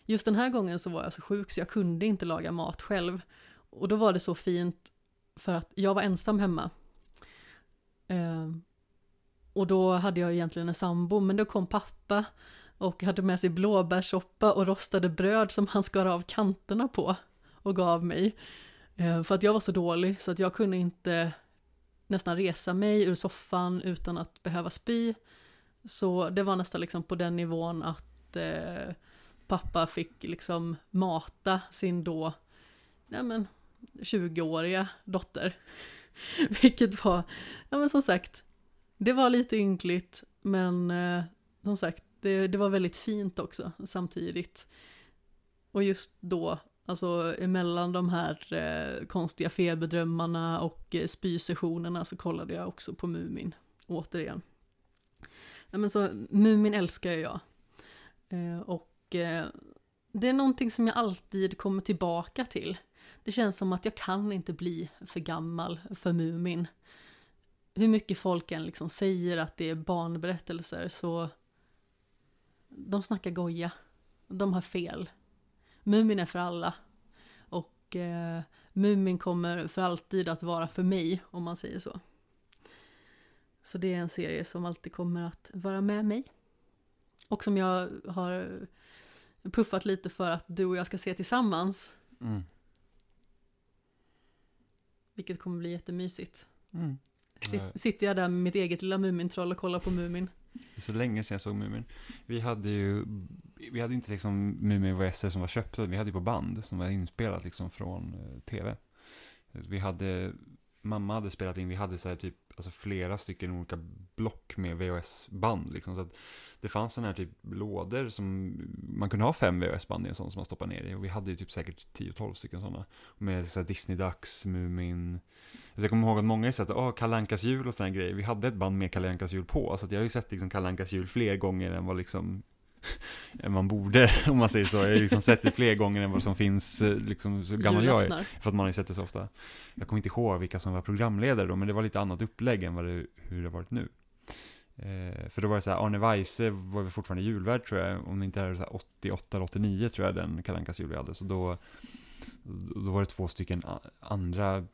Just den här gången så var jag så sjuk så jag kunde inte laga mat själv. Och då var det så fint för att jag var ensam hemma. Eh, och då hade jag egentligen en sambo, men då kom pappa och hade med sig blåbärssoppa och rostade bröd som han skar av kanterna på och gav mig. Eh, För att jag var så dålig så att jag kunde inte nästan resa mig ur soffan utan att behöva spy. Så det var nästan liksom på den nivån att eh, pappa fick liksom mata sin då, nej men, 20-åriga dotter. Vilket var, ja men som sagt, det var lite ynkligt men eh, som sagt, det, det var väldigt fint också samtidigt. Och just då, alltså emellan de här eh, konstiga feberdrömmarna och eh, spysessionerna så kollade jag också på Mumin, återigen. Ja, men så Mumin älskar jag. Eh, och eh, det är någonting som jag alltid kommer tillbaka till. Det känns som att jag kan inte bli för gammal för Mumin. Hur mycket folk än liksom säger att det är barnberättelser så de snackar goja. De har fel. Mumin är för alla. Och eh, Mumin kommer för alltid att vara för mig, om man säger så. Så det är en serie som alltid kommer att vara med mig. Och som jag har puffat lite för att du och jag ska se tillsammans. Mm. Vilket kommer bli jättemysigt. Mm. Sit- Sitter jag där med mitt eget lilla Mumintroll och kollar på Mumin. Det är så länge sedan jag såg Mumin. Vi hade ju, vi hade inte liksom Mumin VHS som var köpta, vi hade ju på band som var inspelat liksom från eh, tv. Vi hade, mamma hade spelat in, vi hade så här typ, alltså flera stycken olika block med VHS-band liksom. Så att det fanns sådana här typ lådor som, man kunde ha fem VHS-band i en sån som man stoppade ner i. Och vi hade ju typ säkert 10-12 stycken sådana. Med så Disney-dags, Mumin. Så alltså, jag kommer ihåg att många har sett oh, Kalle Ankas jul och sådana grejer. Vi hade ett band med Kalle Ankas jul på. Så att jag har ju sett liksom Kalle Ankas jul fler gånger än vad liksom än man borde, om man säger så. Jag har liksom sett det fler gånger än vad som finns, eh, liksom så gammal jag är. För att man har ju sett det så ofta. Jag kommer inte ihåg vilka som var programledare då, men det var lite annat upplägg än vad det, hur det har varit nu. Eh, för då var det så här, Arne Weise var väl fortfarande julvärd tror jag, om det inte är så här 88 eller 89 tror jag den Kalle Ankas jul vi hade. Så då, då var det två stycken andra,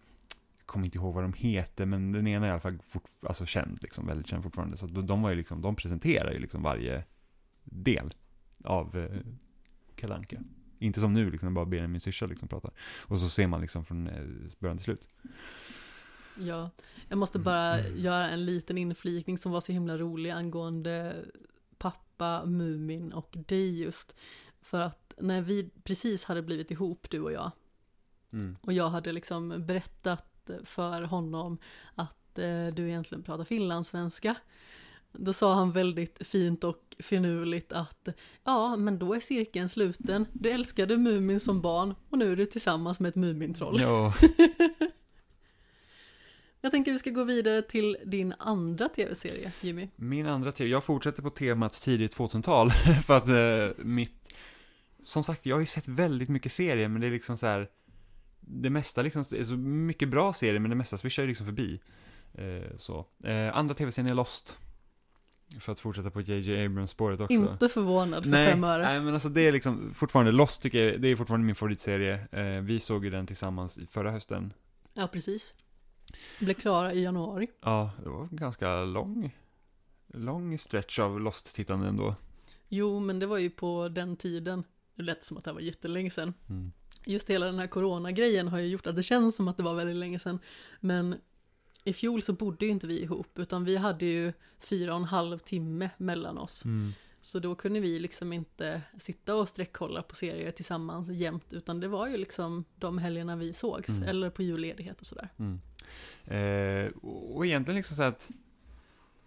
kommer inte ihåg vad de heter, men den ena är i alla fall fort, alltså känd, liksom, väldigt känd fortfarande. Så de, de var ju liksom, de presenterar ju liksom varje del av eh, Kalle Anka. Inte som nu, liksom, bara Benjamin syrsa liksom pratar. Och så ser man liksom från eh, början till slut. Ja, jag måste bara göra en liten inflikning som var så himla rolig angående pappa, Mumin och dig just. För att när vi precis hade blivit ihop, du och jag, Mm. och jag hade liksom berättat för honom att eh, du egentligen pratar finlandssvenska. Då sa han väldigt fint och finurligt att ja, men då är cirkeln sluten. Du älskade Mumin som barn och nu är du tillsammans med ett Mumintroll. Ja, Jag tänker vi ska gå vidare till din andra tv-serie, Jimmy. min andra tv, jag fortsätter på temat tidigt 2000-tal. för att eh, mitt, som sagt, jag har ju sett väldigt mycket serier, men det är liksom så här, det mesta liksom, är så mycket bra serier, men det mesta swishar ju liksom förbi. Eh, så. Eh, andra tv-serien är Lost. För att fortsätta på JJ Abrams-spåret också. Inte förvånad för nej, fem öre. Nej, men alltså det är liksom fortfarande, Lost tycker jag, det är fortfarande min favoritserie. Eh, vi såg ju den tillsammans förra hösten. Ja, precis. Blev klara i januari. Ja, det var en ganska lång, lång stretch av Lost-tittande ändå. Jo, men det var ju på den tiden. Det lät som att det var jättelänge sedan. Mm. Just hela den här coronagrejen har ju gjort att det känns som att det var väldigt länge sedan. Men i fjol så bodde ju inte vi ihop, utan vi hade ju fyra och en halv timme mellan oss. Mm. Så då kunde vi liksom inte sitta och sträckkolla på serier tillsammans jämt, utan det var ju liksom de helgerna vi sågs, Mm. eller på julledighet och sådär. Mm. Eh, och egentligen liksom så att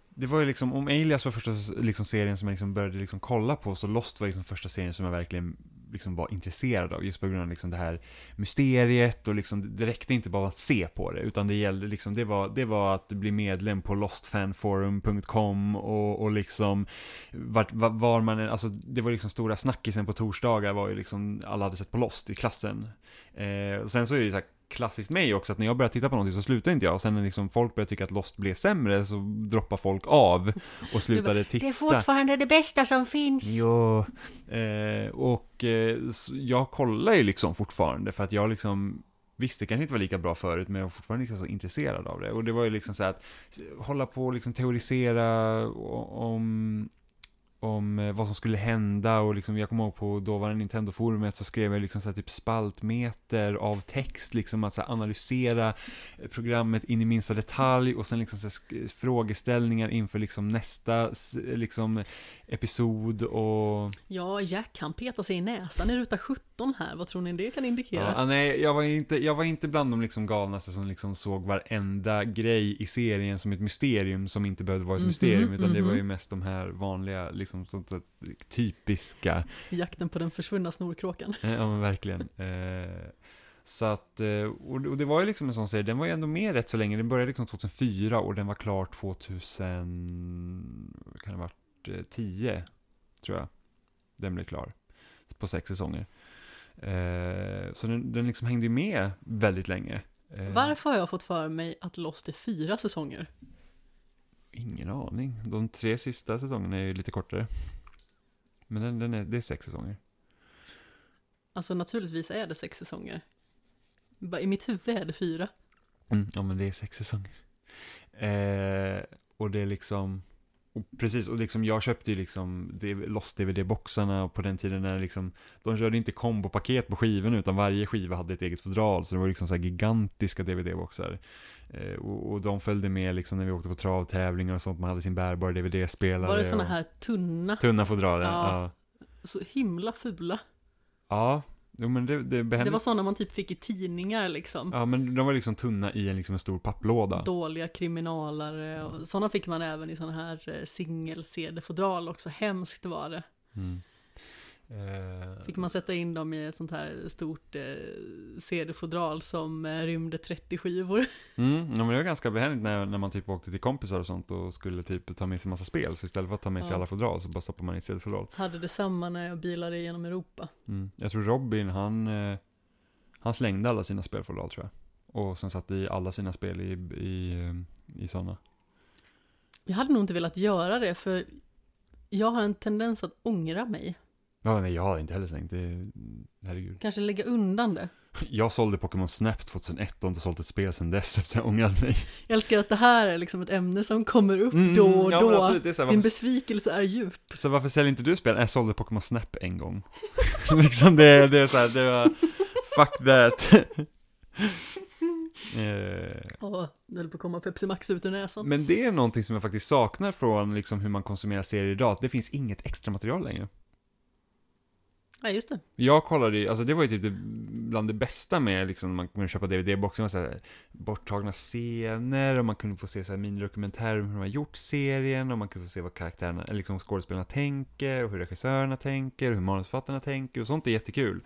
det var ju liksom, om Alias var första liksom serien som jag liksom började liksom kolla på, så Lost var liksom första serien som jag verkligen liksom var intresserad av, just på grund av liksom det här mysteriet och liksom, det räckte inte bara att se på det, utan det gällde liksom, det var, det var att bli medlem på lostfanforum.com och, och liksom, vart, var, var man, än- alltså det var liksom stora snackisen på torsdagar var ju liksom, alla hade sett på Lost i klassen. Eh, och sen så är det ju så här klassiskt mig också, att när jag börjar titta på någonting så slutar inte jag, och sen när liksom folk börjar tycka att Lost blev sämre så droppar folk av och slutade titta. Det är fortfarande det bästa som finns! Jo, eh, och eh, jag kollar ju liksom fortfarande för att jag liksom Visst, det kanske inte var lika bra förut, men jag var fortfarande liksom så intresserad av det. Och det var ju liksom så att hålla på och liksom teorisera om, om eh, vad som skulle hända och liksom, jag kommer ihåg på dåvarande Nintendo-forumet så skrev jag liksom så här typ spaltmeter av text, liksom att så analysera eh, programmet in i minsta detalj och sen liksom så frågeställningar inför liksom nästa liksom episod och... Ja, Jack han petar sig i näsan i ruta 17 här, vad tror ni det kan indikera? Ja, nej, jag var, inte, jag var inte bland de liksom galnaste som liksom såg varenda grej i serien som ett mysterium som inte behövde vara ett Mhm, mysterium, utan det var ju mhm. mest de här vanliga, liksom sånt där typiska Jakten på den försvunna snorkråkan. Eh, Ja men verkligen. Eh, så att, eh, och, det var ju liksom en sån serie, den var ju ändå med rätt så länge. Den började liksom 2004 och den var klar 2000, vad kan det ha varit, eh, 10 tror jag. Den blev klar på sex säsonger. Eh, så den, den liksom hängde ju med väldigt länge. Eh, Varför har jag fått för mig att Lost är fyra säsonger? Ingen aning. De tre sista säsongerna är ju lite kortare. Men den, den är, det är sex säsonger. Alltså naturligtvis är det sex säsonger. I mitt huvud är det fyra. Mm, ja, men det är sex säsonger. Eh, och det är liksom, precis, och liksom jag köpte ju liksom det- Lost DVD-boxarna och på den tiden när liksom, de körde inte kombopaket på skivorna utan varje skiva hade ett eget fodral, så det var liksom så gigantiska DVD-boxar. Eh, och, och de följde med liksom när vi åkte på travtävlingar och sånt, man hade sin bärbara DVD-spelare. Var det och här tunna, Tunna fodral. Ja. Ja, så himla fula? ja. Jo, men det, det, Det var såna man typ fick i tidningar liksom. Ja, men de var liksom tunna i en, liksom en stor papplåda. Dåliga kriminalare och sådana fick man även i såna här eh, singel-CD-fodral också. Hemskt var det. Mm. Eh, Fick man sätta in dem i ett sånt här stort eh, CD-fodral som eh, rymde 30 skivor. Mm, ja, men det var ganska behändigt när, när man typ åkte till kompisar och sånt och skulle typ ta med sig massa spel. Så istället för att ta med sig Ja. alla fodral så bara stoppar man i CD-fodral. Hade detsamma när jag bilade genom Europa. Mm. Jag tror Robin, han, eh, han slängde alla sina spelfodral tror jag. Och sen satte i alla sina spel i, i, eh, i sådana. Jag hade nog inte velat göra det för jag har en tendens att ångra mig. Ja, nej, jag har inte heller slängt det. Herregud. Kanske lägga undan det. Jag sålde Pokémon Snap 2001 och inte sålt ett spel sedan dess efter jag ångrat mig. Jag älskar att det här är liksom ett ämne som kommer upp Mm, då och ja, då. absolut, det är så här, Din varför- besvikelse är djup. Så varför säljer inte du spel? Jag sålde Pokémon Snap en gång. liksom det, det är så här, det var, fuck that. eh, Åh, det höll på att komma Pepsi Max ut ur näsan. men det är någonting som jag faktiskt saknar från liksom hur man konsumerar serier idag, det finns inget extra material längre. Ja, just det. Jag kollade ju, alltså det var ju typ det, bland det bästa med liksom, man kunde köpa DVD-boxen, så här, borttagna scener och man kunde få se så här minidokumentärer om hur de har gjort serien och man kunde få se vad karaktärerna, liksom skådespelarna tänker och hur regissörerna tänker och hur manusförfattarna tänker och sånt är jättekul.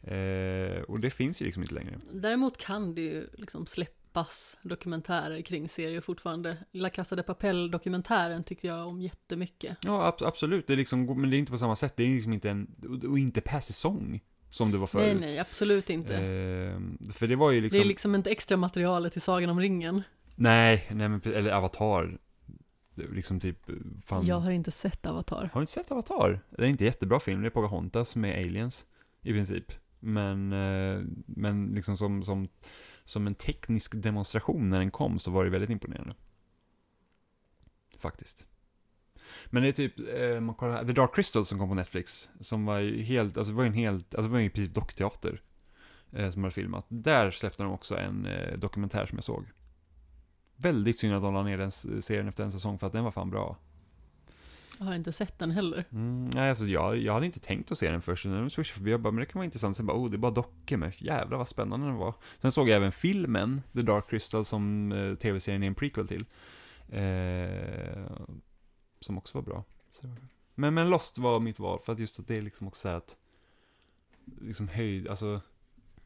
Eh, och det finns ju liksom inte längre. Däremot kan det ju liksom släppas dokumentärer kring serier fortfarande. La Casa de Papel-dokumentären tycker jag om jättemycket. Ja, ab- absolut, det är liksom, men det är inte på samma sätt, det är liksom inte en, och- inte per säsong som det var förut. Nej, nej, absolut inte. Eh, för det var ju liksom... Det är liksom inte extra materialet till Sagan om ringen. Nej, nej men, eller Avatar. Liksom typ, fan. Jag har inte sett Avatar. Har du inte sett Avatar? Det är inte jättebra film, det är Pocahontas med aliens, i princip. Men, eh, men liksom som, som, som en teknisk demonstration när den kom så var det väldigt imponerande. Faktiskt. Men det är typ, eh, man kollar här, The Dark Crystal som kom på Netflix, som var ju helt, alltså var ju en helt, alltså var ju i princip dockteater. Eh, som hade filmat. Där släppte de också en eh, dokumentär som jag såg. Väldigt synd att de la ner den serien efter en säsong för att den var fan bra. Jag har inte sett den heller. Mm, nej, alltså jag, jag hade inte tänkt att se den först, när de swishade förbi, jag bara, men det kan vara intressant, sen bara, oh, det är bara dockor, men jävlar vad spännande den var. Sen såg jag även filmen, The Dark Crystal, som eh, tv-serien är en prequel till. Eh, som också var bra. Men, men Lost var mitt val, för att just att det är liksom också så att, liksom höjd, alltså,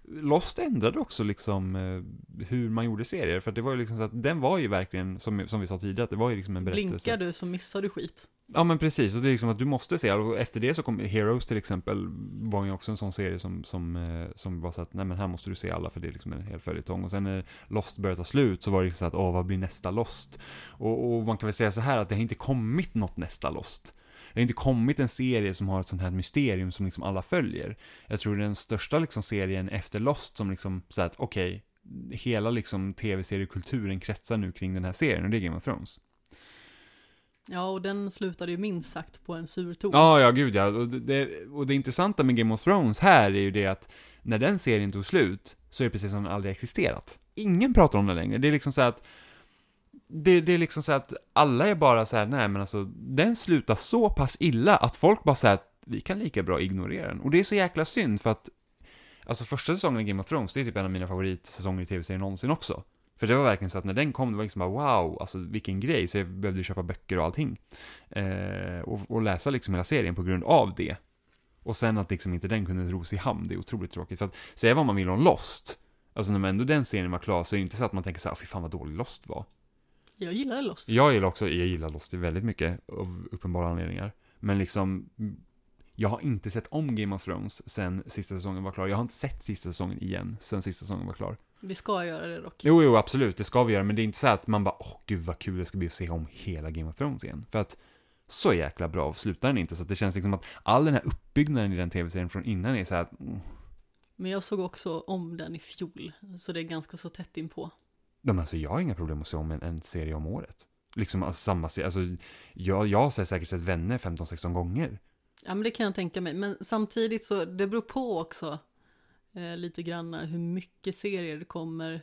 Lost ändrade också liksom eh, hur man gjorde serier, för att det var ju liksom så att den var ju verkligen, som, som vi sa tidigare, att det var ju liksom en berättelse. Blinkar du så missar du skit. Ja men precis, och det är liksom att du måste se, och efter det så kom Heroes till exempel, var ju också en sån serie som, som, eh, som var så att, nej men här måste du se alla för det är liksom en hel följetong. Och sen när Lost började ta slut så var det liksom så att, åh vad blir nästa Lost? Och, och man kan väl säga så här att det har inte kommit något nästa Lost. Det har inte kommit en serie som har ett sånt här mysterium som liksom alla följer. Jag tror den största liksom serien efter Lost som liksom, så att okej, hela liksom tv-seriekulturen kretsar nu kring den här serien och det är Game of Thrones. Ja, och den slutade ju minst sagt på en sur ton. Ja, ja, gud ja. Och det, och det intressanta med Game of Thrones här är ju det att när den serien tog slut så är det precis som den aldrig existerat. Ingen pratar om den längre. Det är liksom så att det, det är liksom så att alla är bara så här, nej men alltså, den slutar så pass illa att folk bara säger att vi kan lika bra ignorera den. Och det är så jäkla synd för att, alltså första säsongen i Game of Thrones, det är typ en av mina favoritsäsonger i tv-serien någonsin också. För det var verkligen så att när den kom, det var liksom bara wow, alltså vilken grej, så jag behövde köpa böcker och allting. Eh, och, och läsa liksom hela serien på grund av det. Och sen att liksom inte den kunde ros i hamn, det är otroligt tråkigt. För att säga vad man vill om Lost, alltså när ändå den serien var klar så är det inte så att man tänker så här, fy fan vad dålig Lost var. Jag gillar Lost. Jag gillar också, jag gillar Lost väldigt mycket av uppenbara anledningar. Men liksom, jag har inte sett om Game of Thrones sen sista säsongen var klar. Jag har inte sett sista säsongen igen sen sista säsongen var klar. Vi ska göra det dock. Jo, jo, absolut, det ska vi göra, men det är inte så att man bara, åh gud vad kul det ska bli att se om hela Game of Thrones igen. För att så jäkla bra och slutar den inte. Så att det känns liksom att all den här uppbyggnaden i den tv-serien från innan är så här att, mm, Men jag såg också om den i fjol, så det är ganska så tätt inpå. men alltså jag har inga problem att se om en, en serie om året. Liksom alltså, samma serie, alltså jag, jag har säkert sett Vänner 15-16 gånger. Ja, men det kan jag tänka mig. Men samtidigt så, det beror på också eh, lite grann hur mycket serier det kommer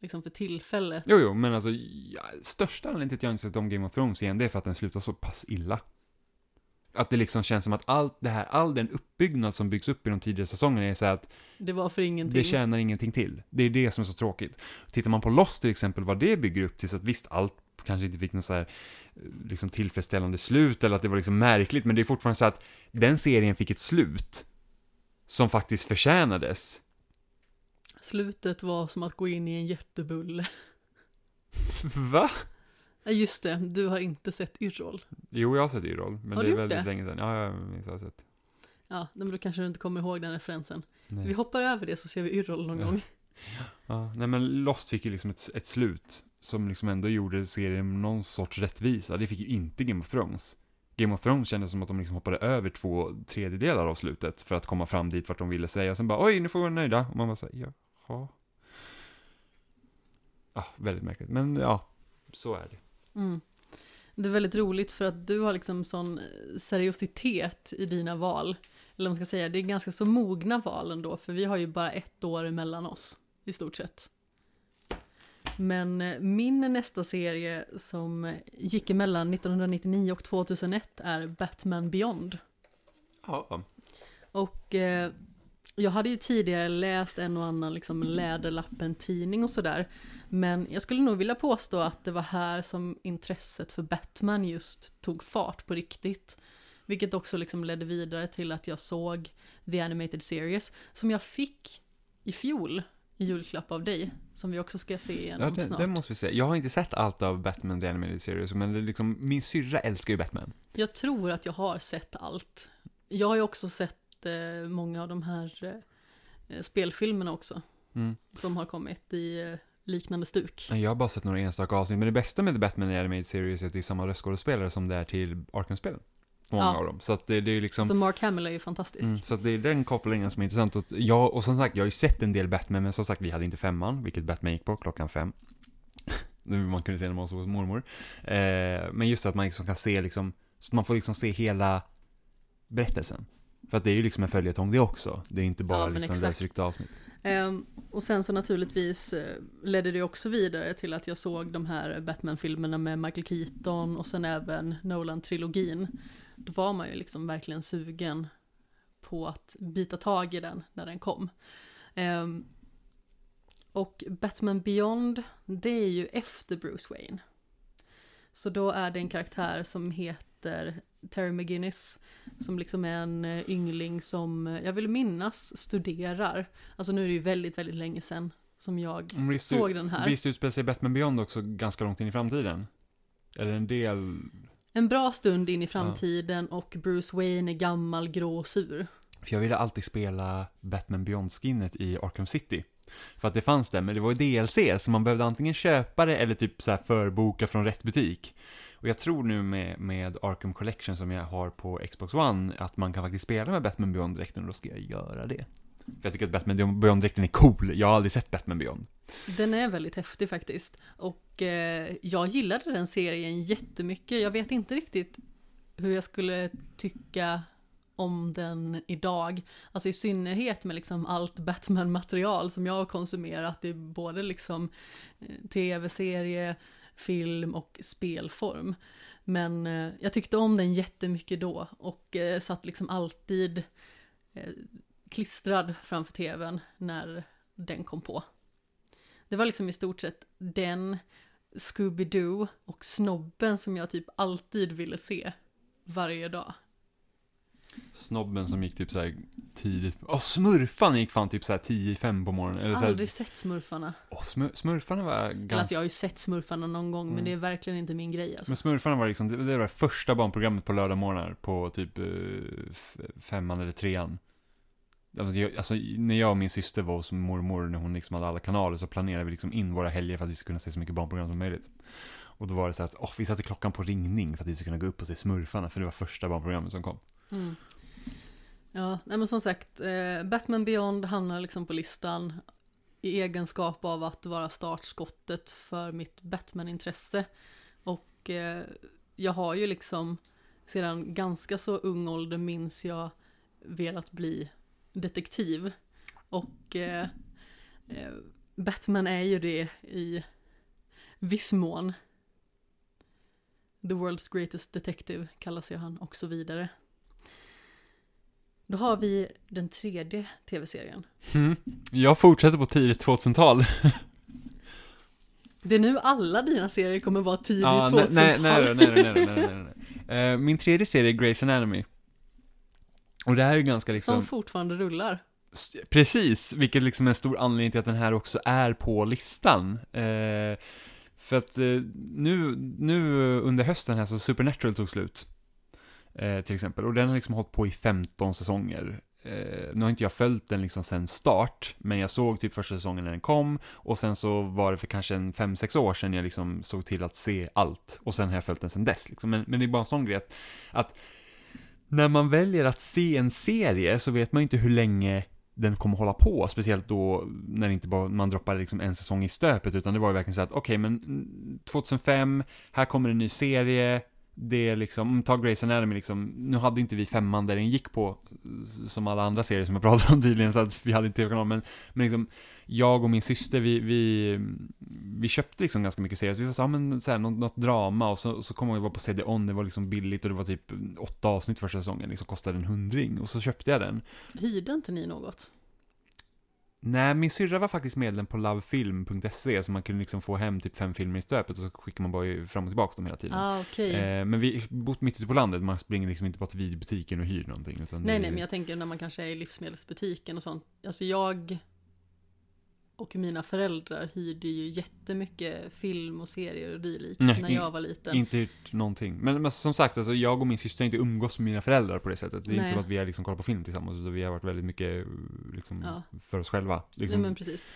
liksom för tillfället. Jo, jo, men alltså, ja, största anledningen till att jag inte sett om Game of Thrones igen, det är för att den slutar så pass illa. Att det liksom känns som att allt det här, all den uppbyggnad som byggs upp i de tidigare säsongerna är så att Det var för ingenting. det tjänar ingenting till. Det är det som är så tråkigt. Tittar man på Lost till exempel, vad det bygger upp till, så att visst, allt kanske inte fick något så här liksom tillfredsställande slut, eller att det var liksom märkligt, men det är fortfarande så att den serien fick ett slut som faktiskt förtjänades. Slutet var som att gå in i en jättebulle. Va? Ja, just det, du har inte sett Yrrol. Jo, jag har sett Yrrol, men Har det är väldigt det? länge sedan. Ja, jag att jag har sett. Ja, men då kanske du inte kommer ihåg den referensen. Nej. Vi hoppar över det så ser vi Yrrol någon Ja. gång. Ja, nej men Lost fick ju liksom ett, ett slut som liksom ändå gjorde serien någon sorts rättvisa. Det fick ju inte Game of Thrones. Game of Thrones kändes som att de liksom hoppade över två tredjedelar av slutet för att komma fram dit vart de ville säga. Sen bara oj, nu får vi vara nöjda. Och man bara såhär jaha. Ja, väldigt märkligt. Men ja, så är det. Mm. Det är väldigt roligt för att du har liksom sån seriositet i dina val. Eller vad man ska säga, det är ganska så mogna val ändå, för vi har ju bara ett år emellan oss, i stort sett. Men eh, min nästa serie som gick emellan 1999 och 2001 är Batman Beyond. Ja. Och eh, jag hade ju tidigare läst en och annan liksom Läderlappen-tidning och sådär. Men jag skulle nog vilja påstå att det var här som intresset för Batman just tog fart på riktigt. Vilket också liksom ledde vidare till att jag såg The Animated Series, som jag fick i fjol julklapp av dig, som vi också ska se igen Ja, det, snart. det måste vi säga. Jag har inte sett allt av Batman The Animated Series, men det är liksom, min syrra älskar ju Batman. Jag tror att jag har sett allt. Jag har ju också sett eh, många av de här eh, spelfilmerna också, Mm. som har kommit i eh, liknande stuk. Jag har bara sett några enstaka avsnitt, men det bästa med The Batman The Animated Series är att det är samma röstskådespelare som det är till Arkham-spelen. Många Ja. av dem. Så att det, det är liksom... Så Mark Hamill är ju fantastisk. Mm, så att det är den kopplingen som är intressant. Och, jag, och som sagt, jag har ju sett en del Batman, men som sagt, vi hade inte femman, vilket Batman gick på klockan fem. Nu man kunde se när man såg hos mormor. Eh, men just att man liksom kan se liksom, så att man får liksom se hela berättelsen. För att det är ju liksom en följetong det också. Det är inte bara Ja, liksom lösryckta avsnitt. Ehm, och sen så naturligtvis eh, ledde det också vidare till att jag såg de här Batman-filmerna med Michael Keaton och sen även Nolan-trilogin. Då var man ju liksom verkligen sugen på att bita tag i den när den kom. Ehm, och Batman Beyond, det är ju efter Bruce Wayne. Så då är det en karaktär som heter Terry McGinnis, som liksom är en eh, yngling som, eh, jag vill minnas, studerar. Alltså nu är det ju väldigt, väldigt länge sedan som jag Visst, såg den här. visst utspelar sig Batman Beyond också ganska långt in i framtiden? Eller en del... En bra stund in i framtiden och Bruce Wayne är gammal, grå och sur. För jag ville alltid spela Batman Beyond-skinnet i Arkham City. För att det fanns där, men det var ju DLC, så man behövde antingen köpa det eller typ så förboka från rätt butik. Och jag tror nu med, med Arkham Collection som jag har på Xbox One, att man kan faktiskt spela med Batman Beyond-dräkten och då ska jag göra det. För jag tycker att Batman Beyond-dräkten är cool, jag har aldrig sett Batman Beyond. Den är väldigt häftig faktiskt. Och eh, jag gillade den serien jättemycket. Jag vet inte riktigt hur jag skulle tycka om den idag. Alltså i synnerhet med liksom allt Batman-material som jag har konsumerat i både liksom eh, tv-serie, film och spelform. Men eh, jag tyckte om den jättemycket då och eh, satt liksom alltid eh, klistrad framför tvn när den kom på. Det var liksom i stort sett den, Scooby-Doo och Snobben som jag typ alltid ville se varje dag. Snobben som gick typ såhär tidigt, åh smurfan gick fan typ såhär 10-5 på morgonen. Eller såhär, Aldrig sett Smurfarna. åh, smur, smurfarna var ganska... alltså jag har ju sett Smurfarna någon gång men Mm. det är verkligen inte min grej alltså. Men Smurfarna var liksom, det, var det första barnprogrammet på lördagmorgnar på typ eh, femman eller trean. Alltså, jag, alltså, när jag och min syster var hos mormor, när hon liksom hade alla kanaler, så planerade vi liksom in våra helger för att vi skulle kunna se så mycket barnprogram som möjligt. Och då var det så att, oh, vi satte klockan på ringning för att vi skulle kunna gå upp och se Smurfarna, för det var första barnprogrammet som kom. Mm. Ja, nej men som sagt, eh, Batman Beyond hamnar liksom på listan i egenskap av att vara startskottet för mitt Batman-intresse. Och eh, jag har ju liksom sedan ganska så ung ålder minns jag velat bli detektiv. Och eh, eh, Batman är ju det i viss mån. The World's Greatest Detective kallas ju han och så vidare. Då har vi den tredje tv-serien. Mm. Jag fortsätter på tidigt 2000-tal. Det är nu alla dina serier kommer vara tidigt ja, 2000-tal. Nej, nej, nej, nej, nej, nej, nej. Min tredje serie är Grey's Anatomy. Och det här är ju ganska liksom... Som fortfarande rullar. Precis, vilket liksom är en stor anledning till att den här också är på listan. Eh, för att eh, nu, nu under hösten här så Supernatural tog slut. Eh, till exempel, och den har liksom hållit på i 15 säsonger. Eh, nu har inte jag följt den liksom sen start, men jag såg typ första säsongen när den kom, och sen så var det för kanske en 5-6 år sedan jag liksom såg till att se allt, och sen har jag följt den sen dess liksom. Men, men det är bara en sån grej att, att när man väljer att se en serie så vet man ju inte hur länge den kommer hålla på, speciellt då när inte bara man droppade liksom en säsong i stöpet, utan det var ju verkligen så att okej, men mm, 2005, här kommer en ny serie, det är liksom, mm, ta Grace Anatomy liksom, nu hade inte vi femman där den gick på, som alla andra serier som jag pratade om tydligen, så att vi hade inte tv-kanal, men, men liksom, jag och min syster, vi, vi, vi köpte liksom ganska mycket serier, så vi var så, ja men så här, något, något drama, och så, så kom jag vara var på CD-ON, det var liksom billigt, och det var typ åtta avsnitt första säsongen, liksom kostade en hundring, och så köpte jag den. Hyrde inte ni något? Nej, min syrra var faktiskt medlem på lovefilm.se, så man kunde liksom få hem typ fem filmer i stöpet, och så skickar man bara fram och tillbaka dem hela tiden. Ah, okej. Eh, men vi bor mitt ute på landet, man springer liksom inte bara till videobutiken och hyr någonting. Nej, det, nej, men jag tänker när man kanske är i livsmedelsbutiken och sånt. Alltså jag och mina föräldrar hyrde ju jättemycket film och serier och dylikt Nej, när jag var liten. Inte gjort någonting. Men, men som sagt, alltså, jag och min syster har inte umgås med mina föräldrar på det sättet. Det är Nej. inte som att vi har liksom kollat på film tillsammans, utan vi har varit väldigt mycket liksom, Ja. för oss själva. Nej, Liksom. men precis.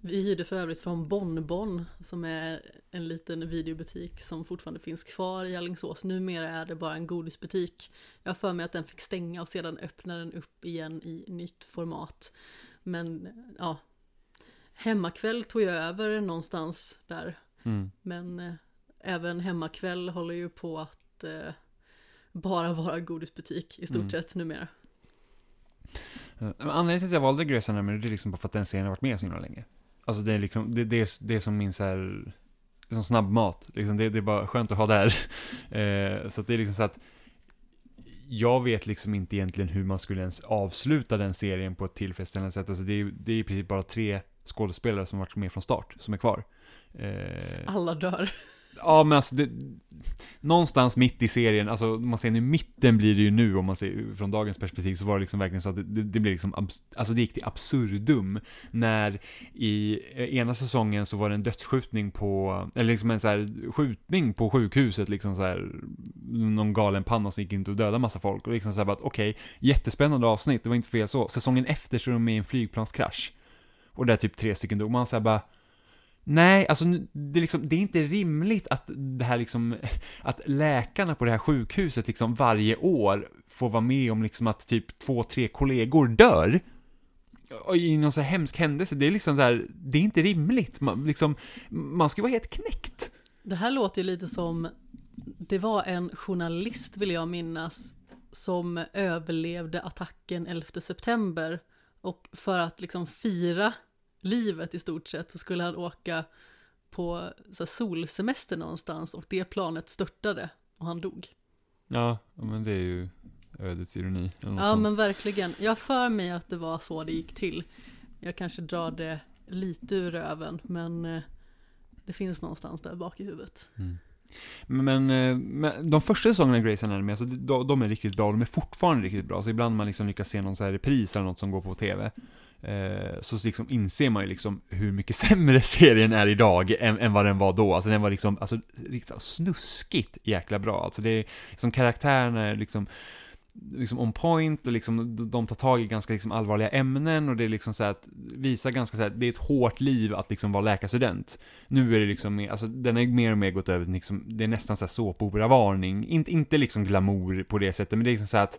Vi hyrde för övrigt från Bonbon som är en liten videobutik som fortfarande finns kvar i Alingsås. Numera är det bara en godisbutik. Jag har för mig att den fick stänga och sedan öppna den upp igen i nytt format. Men ja, Hemmakväll tog jag över någonstans där. Mm. Men eh, även Hemmakväll håller ju på att eh, bara vara godisbutik i stort Mm. sett numera. Eh, Men anledningen till att jag valde Grey's Anatomy, det är liksom bara för att den serien har varit med så himla länge. Alltså det är liksom, det, det, är, det är som min så här, som snabbmat. Liksom det, det är bara skönt att ha där. Eh, så att det är liksom så att jag vet liksom inte egentligen hur man skulle ens avsluta den serien på ett tillfredsställande sätt. Alltså det är, det är i princip bara tre skådespelare som varit med från start, som är kvar. Eh, Alla dör. Ja, men alltså det, någonstans mitt i serien, alltså man ser nu mitten blir det ju nu om man ser från dagens perspektiv så var det liksom verkligen så att det, det, det liksom, alltså det gick till absurdum när i eh, ena säsongen så var det en dödsskjutning på, eller liksom en så här skjutning på sjukhuset liksom så här, någon galen panna som gick in och dödade massa folk och liksom så här bara att okej, jättespännande avsnitt, det var inte fel så. Säsongen efter så är de med i en flygplanskrasch. Och där typ tre stycken dog, man såhär bara Nej, alltså det är, liksom, det är inte rimligt att det här liksom, att läkarna på det här sjukhuset liksom varje år får vara med om liksom att typ två, tre kollegor dör. Och I någon så här hemsk händelse, det är liksom där, det är inte rimligt. Man, liksom, man ska ju vara helt knäckt. Det här låter ju lite som, det var en journalist vill jag minnas, som överlevde attacken 11 september. Och för att liksom fira livet i stort sett så skulle han åka på så solsemester någonstans och det planet störtade och han dog. Ja, men det är ju ödets ironi. Eller något Ja sånt. men verkligen, jag för mig att det var så det gick till. Jag kanske drar det lite ur röven men eh, det finns någonstans där bak i huvudet. Men, eh, men de första säsongerna i Grey's Anatomy, alltså, de, de är riktigt bra, de är fortfarande riktigt bra. Så ibland man liksom lyckas se någon så här repris eller något som går på tv. Eh, så liksom inser man ju liksom hur mycket sämre serien är idag än, än vad den var då. Alltså den var liksom, alltså liksom snuskigt jäkla bra. Alltså det är, som karaktärerna är liksom, liksom on point och liksom de- tar tag i ganska liksom allvarliga ämnen och det är liksom så att visar ganska så att det är ett hårt liv att liksom vara läkarstudent. Nu är det liksom, mer- alltså den är mer och mer gått över till liksom, det är nästan så här såpopera-varning. Inte, inte liksom glamour på det sättet, men det är liksom så att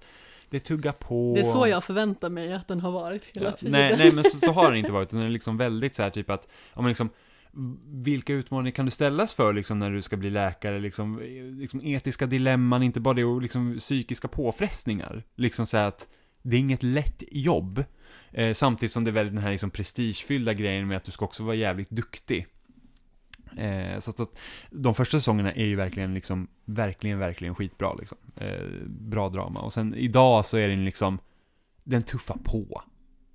det tuggar på. Det är så jag förväntar mig att den har varit hela Ja, tiden. Nej, nej men så, så har den inte varit, den är liksom väldigt så här typ att, ja men liksom, vilka utmaningar kan du ställas för liksom när du ska bli läkare, liksom, liksom etiska dilemman, inte bara det, och liksom psykiska påfrestningar. Liksom så att det är inget lätt jobb, eh, samtidigt som det är väldigt den här liksom prestigefyllda grejen med att du ska också vara jävligt duktig. Eh, så att, att de första säsongerna är ju verkligen liksom, verkligen, verkligen skitbra liksom. Eh, bra drama. Och sen idag så är den liksom, den tuffar på.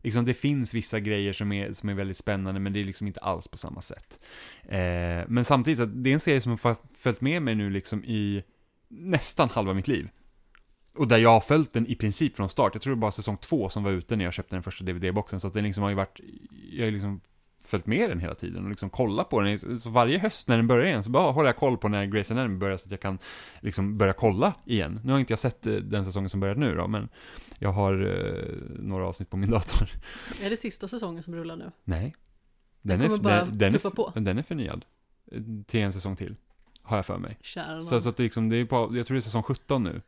Liksom det finns vissa grejer som är, som är väldigt spännande, men det är liksom inte alls på samma sätt. Eh, men samtidigt, att det är en serie som har följt med mig nu liksom i nästan halva mitt liv. Och där jag har följt den i princip från start. Jag tror det var bara säsong två som var ute när jag köpte den första DVD-boxen, så att den liksom har ju varit, jag har liksom följt med den hela tiden och liksom kollat på den. Så varje höst när den börjar igen så bara håller jag koll på när Grey's Anatomy börjar så att jag kan liksom börja kolla igen. Nu har inte jag sett eh, den säsongen som börjat nu då, men jag har eh, några avsnitt på min dator. Är det sista säsongen som rullar nu? Nej. Den är, bara den, den, är, på. den är förnyad. eh, Till en säsong till. Har jag för mig. Kära Så, så att det, liksom, det är på, jag tror det är säsong 17 nu.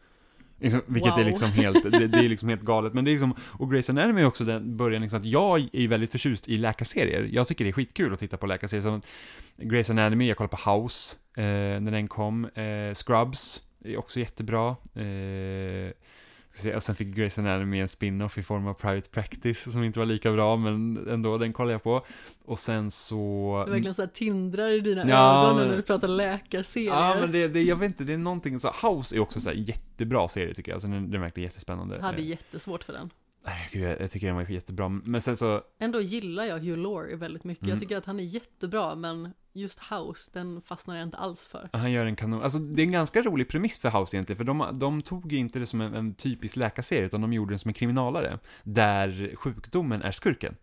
Liksom, vilket är Wow. liksom helt, det, det är liksom helt galet. Men det är liksom, och Grey's Anatomy är också den början liksom att jag är väldigt förtjust i läkarserier. Jag tycker det är skitkul att titta på läkarserier. Som Grey's Anatomy, jag kollar på House, eh, när den kom. Eh, Scrubs, är också jättebra. Eh, och sen fick Grey's Anatomy en spin-off i form av Private Practice som inte var lika bra, men ändå, den kollar jag på. Och sen så... Det verkligen så här tindrar i dina Ja, ögon men- när du pratar läkarserier. Ja, men det, det, jag vet inte, det är någonting så, House är också så här jättebra serie tycker jag, alltså den, den är verkligen jättespännande. Jag hade jättesvårt för den. Nej, gud, jag, jag tycker den var jättebra, men sen så, Ändå gillar jag Hugh Laurie väldigt mycket. Mm. Jag tycker att han är jättebra, men just House, den fastnar jag inte alls för. han gör en kanon, alltså det är en ganska rolig premiss för House egentligen, för de, de tog ju inte det som en, en typisk läkarserie, utan de gjorde den som en kriminalare, där sjukdomen är skurken.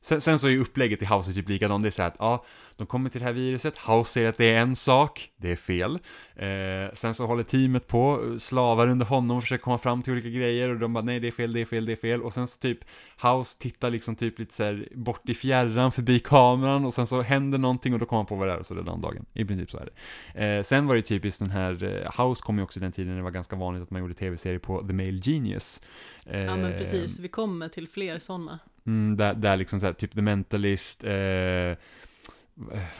Sen, sen så är ju upplägget i House typ likadant, det är så här att ja, de kommer till det här viruset, House säger att det är en sak, det är fel. Eh, sen så håller teamet på, slavar under honom och försöker komma fram till olika grejer och de bara nej det är fel, det är fel, det är fel. Och sen så typ House tittar liksom typ lite så här bort i fjärran förbi kameran och sen så händer någonting och då kommer han på vad det är och så räddar han dagen. I princip så är det. Eh, sen var det typiskt den här, eh, House kom ju också i den tiden när det var ganska vanligt att man gjorde tv-serier på The Male Genius. Eh, Ja, men precis. Vi kommer till fler sådana. Mm, där, där liksom så här, typ The Mentalist, eh,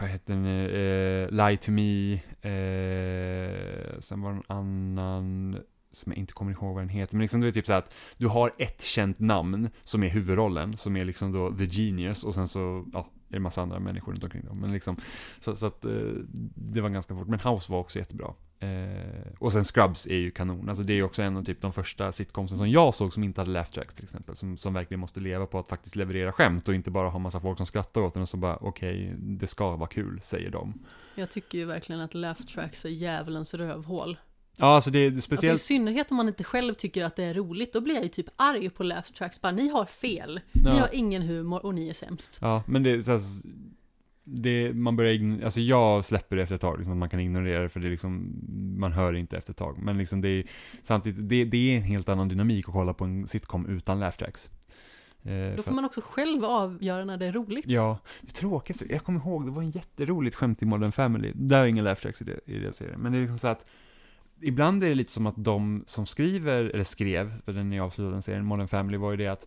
vad heter den, eh, Lie to Me, eh, sen var det en annan som jag inte kommer ihåg vad den heter, men liksom det är typ så här att du har ett känt namn som är huvudrollen, som är liksom då The Genius, och sen så, ja, är det massa andra människor runt omkring dem, men liksom, så, så att eh, det var ganska fort, men House var också jättebra. Eh, och sen Scrubs är ju kanon, alltså det är ju också en av typ de första sitcomsen som jag såg som inte hade laugh tracks till exempel, som, som verkligen måste leva på att faktiskt leverera skämt och inte bara ha massa folk som skrattar åt den och så bara okej, det ska vara kul, säger de. Jag tycker ju verkligen att laugh tracks är djävulens rövhål. Ja, alltså det är Alltså i speciellt, synnerhet om man inte själv tycker att det är roligt, då blir jag ju typ arg på laugh tracks. Bara, ni har fel. Ni Ja. har ingen humor och ni är sämst. ja, men det är så här, det, man börjar, alltså jag släpper det efter ett tag, liksom, man kan ignorera det för det är liksom, man hör inte efter ett tag. Men liksom det är, samtidigt, det, det är en helt annan dynamik att kolla på en sitcom utan laugh tracks. Eh, Då får man också själv avgöra när det är roligt. Ja, det tråkigaste, jag kommer ihåg, det var en jätteroligt skämt i Modern Family. Där är ingen laugh tracks i det, i det serien. Men det är liksom så att, ibland är det lite som att de som skriver, eller skrev, för den är avslutad den serien, Modern Family, var ju det att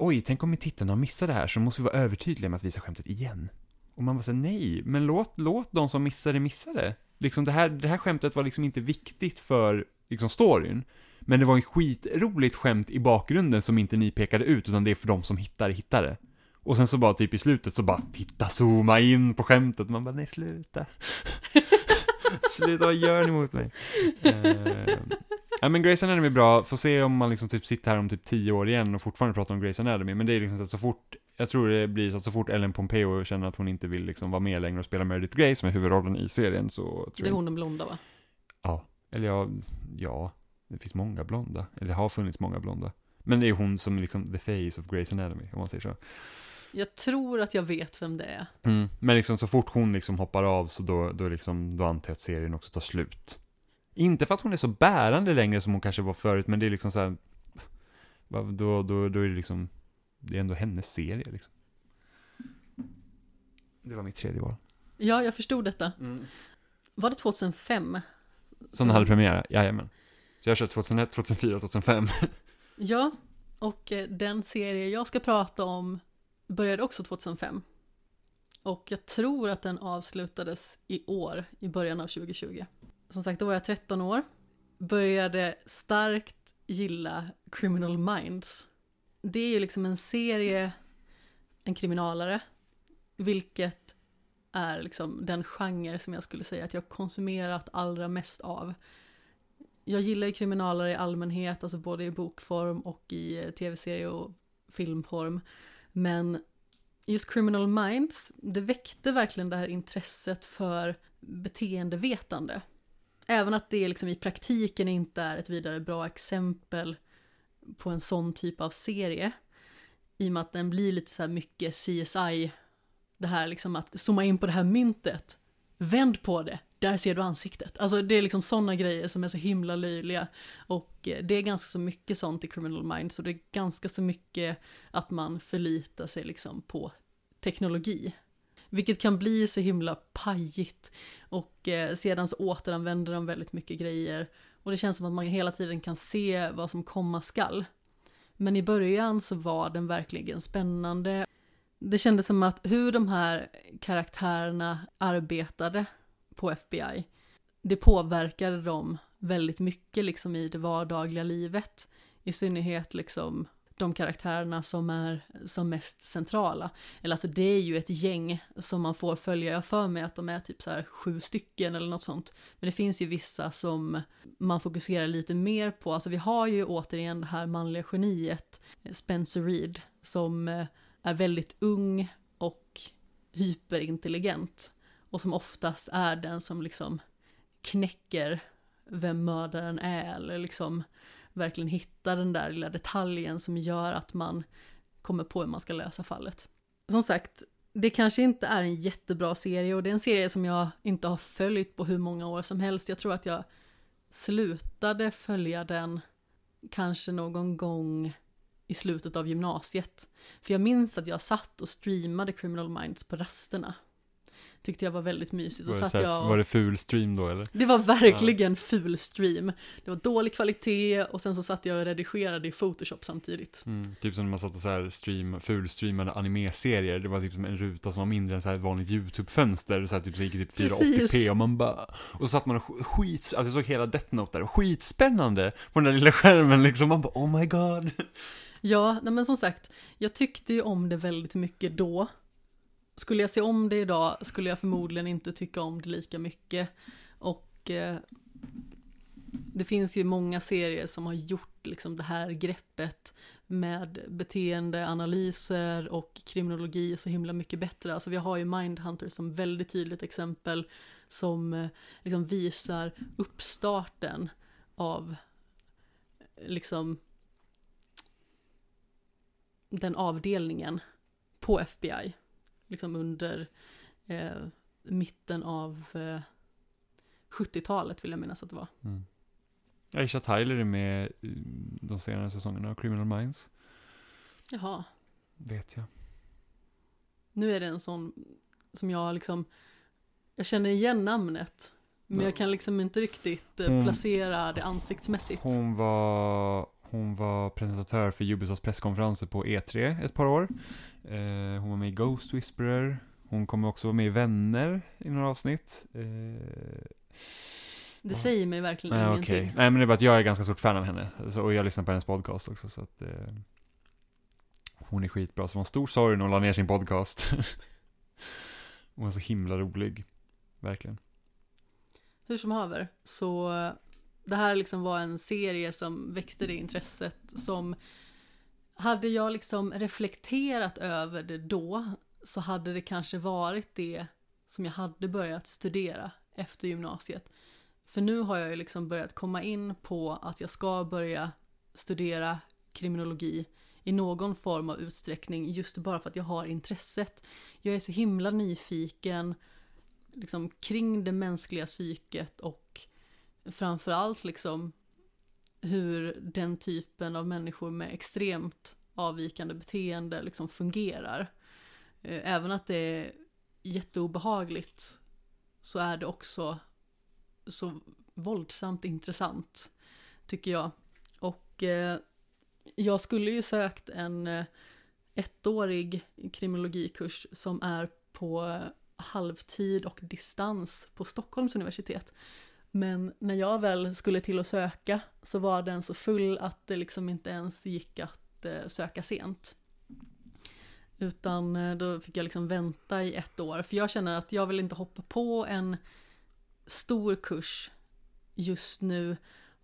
Oj, tänk om tittarna missar det här, så måste vi vara övertydliga med att visa skämtet igen. Och man bara säger nej, men låt, låt de som missar det missa det. Liksom det här, det här skämtet var liksom inte viktigt för, liksom storyn. Men det var en skitroligt skämt i bakgrunden som inte ni pekade ut, utan det är för de som hittar hittar det. Och sen så bara typ i slutet så bara, titta, zooma in på skämtet. Man bara, nej sluta. sluta, vad gör ni mot mig? Eh, ja men Grey's Anatomy är bra, får se om man liksom typ sitter här om typ tio år igen och fortfarande pratar om Grey's Anatomy. Men det är liksom så att så fort, jag tror det blir så att så fort Ellen Pompeo känner att hon inte vill liksom vara med längre och spela Meredith Grey som är huvudrollen i serien så tror Det är jag hon den blonda va? Ja, eller ja, ja, det finns många blonda. Eller det har funnits många blonda. Men det är hon som liksom the face of Grey's Anatomy, om man säger så. Jag tror att jag vet vem det är. Men liksom så fort hon liksom hoppar av så då, då, liksom, då antar jag att serien också tar slut. Inte för att hon är så bärande längre som hon kanske var förut, men det är liksom så här, då, då, då är det liksom, det är ändå hennes serie liksom. Det var mitt tredje val. Ja, jag förstod detta. Var det 2005? Som den hade premiär, jajamän. Så jag har kört 2001, 2004, 2005. Ja, och eh, den serie jag ska prata om började också 2005. Och jag tror att den avslutades i år, i början av 2020. Som sagt, då var jag 13 år. Började starkt gilla Criminal Minds. Det är ju liksom en serie, en kriminalare, vilket är liksom den genre som jag skulle säga att jag konsumerat allra mest av. Jag gillar ju kriminalare i allmänhet, alltså både i bokform och i eh, tv-serie och filmform. Men just Criminal Minds, det väckte verkligen det här intresset för beteendevetande. Även att det liksom i praktiken inte är ett vidare bra exempel på en sån typ av serie. I och med att den blir lite så här mycket CSI, det här liksom att zooma in på det här myntet, vänd på det, där ser du ansiktet. Alltså det är liksom sådana grejer som är så himla löjliga. Och eh, det är ganska så mycket sånt i Criminal Minds och det är ganska så mycket att man förlitar sig liksom på teknologi. Vilket kan bli så himla pajigt. Och eh, sedan så återanvänder de väldigt mycket grejer. Och det känns som att man hela tiden kan se vad som komma skall. Men i början så var den verkligen spännande. Det kändes som att hur de här karaktärerna arbetade på FBI, det påverkade dem väldigt mycket liksom i det vardagliga livet. I synnerhet liksom de karaktärerna som är som mest centrala. Eller alltså det är ju ett gäng som man får följa, jag för mig att de är typ så här sju stycken eller något sånt. Men det finns ju vissa som man fokuserar lite mer på. Alltså vi har ju återigen det här manliga geniet, eh, Spencer Reed, som eh, är väldigt ung och hyperintelligent. Och som oftast är den som liksom knäcker vem mördaren är eller liksom verkligen hittar den där lilla detaljen som gör att man kommer på hur man ska lösa fallet. Som sagt, det kanske inte är en jättebra serie och det är en serie som jag inte har följt på hur många år som helst. Jag tror att jag slutade följa den kanske någon gång i slutet av gymnasiet. För jag minns att jag satt och streamade Criminal Minds på rasterna tyckte jag var väldigt mysigt. Var det, satt jag och... var det ful stream då eller? Det var verkligen ful stream. Det var dålig kvalitet och sen så satt jag och redigerade i Photoshop samtidigt. Mm, typ som när man satt och så här stream, fulstreamade anime-serier, det var typ som en ruta som var mindre än så här ett vanligt YouTube-fönster, så här typ så gick typ 480p Precis. och man bara, och så satt man och sk- skit, alltså jag såg hela Death Note där, skitspännande på den där lilla skärmen liksom, man bara oh my god. Ja, nej men som sagt, jag tyckte ju om det väldigt mycket då. Skulle jag se om det idag skulle jag förmodligen inte tycka om det lika mycket. Och eh, det finns ju många serier som har gjort liksom det här greppet med beteendeanalyser och kriminologi så himla mycket bättre. Alltså vi har ju Mindhunter som väldigt tydligt exempel som eh, liksom visar uppstarten av eh, liksom den avdelningen på FBI. Liksom under eh, mitten av eh, 70-talet vill jag minnas att det var. Mm. Aisha Tyler är med de senare säsongerna av Criminal Minds, Jaha, vet jag. nu är det en sån som jag liksom, jag känner igen namnet. Men Ja. jag kan liksom inte riktigt eh, Hon- placera det ansiktsmässigt. Hon var, hon var presentatör för Ubisofts presskonferenser på E3 ett par år. Eh, hon var med i Ghost Whisperer. Hon kommer också vara med i Vänner i några avsnitt. Eh, Det säger mig verkligen nej, ingenting. okej. Nej, men det är bara att jag är ganska stort fan av henne. Så, och jag lyssnar på hennes podcast också, så att eh, hon är skitbra. Så det var en stor sorg när hon la ner sin podcast. hon var så himla rolig. Verkligen. Hur som haver, så eh, det här liksom var en serie som väckte det intresset som hade jag liksom reflekterat över det då så hade det kanske varit det som jag hade börjat studera efter gymnasiet. För nu har jag ju liksom börjat komma in på att jag ska börja studera kriminologi i någon form av utsträckning just bara för att jag har intresset. Jag är så himla nyfiken liksom kring det mänskliga psyket och framförallt liksom hur den typen av människor med extremt avvikande beteende liksom fungerar. Eh, även att det är jätteobehagligt så är det också så våldsamt intressant, tycker jag. Och eh, jag skulle ju sökt en eh, ettårig kriminologikurs som är på halvtid och distans på Stockholms universitet. Men när jag väl skulle till att söka så var den så full att det liksom inte ens gick att eh, söka sent. Utan eh, då fick jag liksom vänta i ett år, för jag känner att jag vill inte hoppa på en stor kurs just nu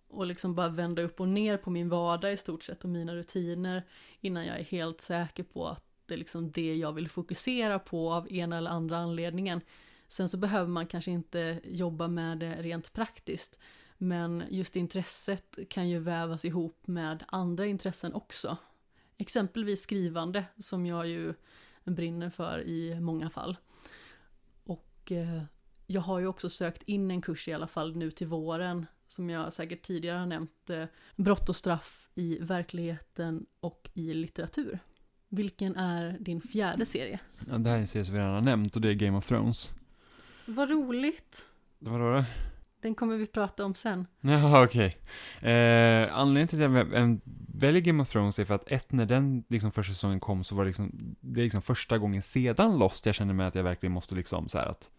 och liksom bara vända upp och ner på min vardag i stort sett och mina rutiner innan jag är helt säker på att det är liksom det jag vill fokusera på av ena eller andra anledningen. Sen så behöver man kanske inte jobba med det rent praktiskt, men just intresset kan ju vävas ihop med andra intressen också. Exempelvis skrivande, som jag ju brinner för i många fall. Och eh, jag har ju också sökt in en kurs i alla fall nu till våren, som jag säkert tidigare har nämnt, eh, brott och straff i verkligheten och i litteratur. Vilken är din fjärde serie? Ja, det här är en serie som vi redan har nämnt och det är Game of Thrones. Vad roligt! Vadå då? Den kommer vi prata om sen. Jaha, okej. Eh, anledningen till att jag vä- väljer Game of Thrones är för att ett, när den liksom första säsongen kom så var det liksom, det är liksom första gången sedan Lost jag kände mig att jag verkligen måste liksom så här att,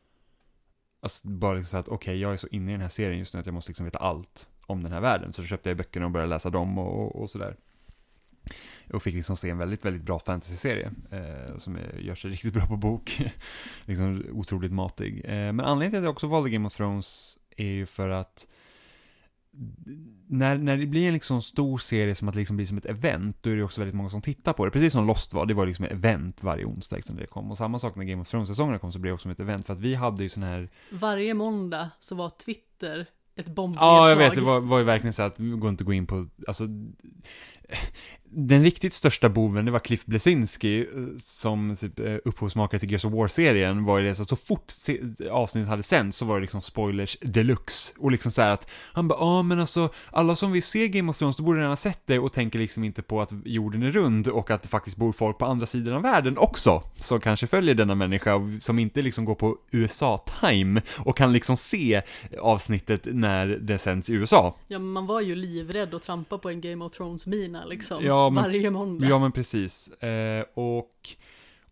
alltså bara liksom så att okej, jag är så inne i den här serien just nu att jag måste liksom veta allt om den här världen. Så då köpte jag böckerna och började läsa dem och, och, och sådär. Och fick liksom se en väldigt, väldigt bra fantasy-serie. Eh, som är, gör sig riktigt bra på bok. liksom otroligt matig. Eh, men anledningen till att jag också valde Game of Thrones är ju för att när, när det blir en liksom stor serie som att det liksom blir som ett event, då är det också väldigt många som tittar på det. Precis som Lost var, det var liksom ett event varje onsdag liksom, när det kom. Och samma sak när Game of Thrones-säsongerna kom så blev det också som ett event, för att vi hade ju sån här... Varje måndag så var Twitter ett bombnedslag. Ja, jag vet, det var, var ju verkligen så att, vi går inte att gå in på, alltså... Den riktigt största boven, det var Cliff Blesinski, eh, som eh, typ, eh, upphovsmakare till Gears of War-serien, var ju det så att så fort avsnittet hade sänts så var det liksom spoilers deluxe. Och liksom så här att, han bara, ja men alltså, alla som vill se Game of Thrones, då borde redan ha sett det och tänker liksom inte på att jorden är rund och att det faktiskt bor folk på andra sidan av världen också, som kanske följer denna människa, som inte liksom går på USA-time och kan liksom se avsnittet när det sänds i USA. Ja, men man var ju livrädd att trampa på en Game of Thrones-min liksom. Ja, men- Varje måndag. Ja men precis. Eh, och,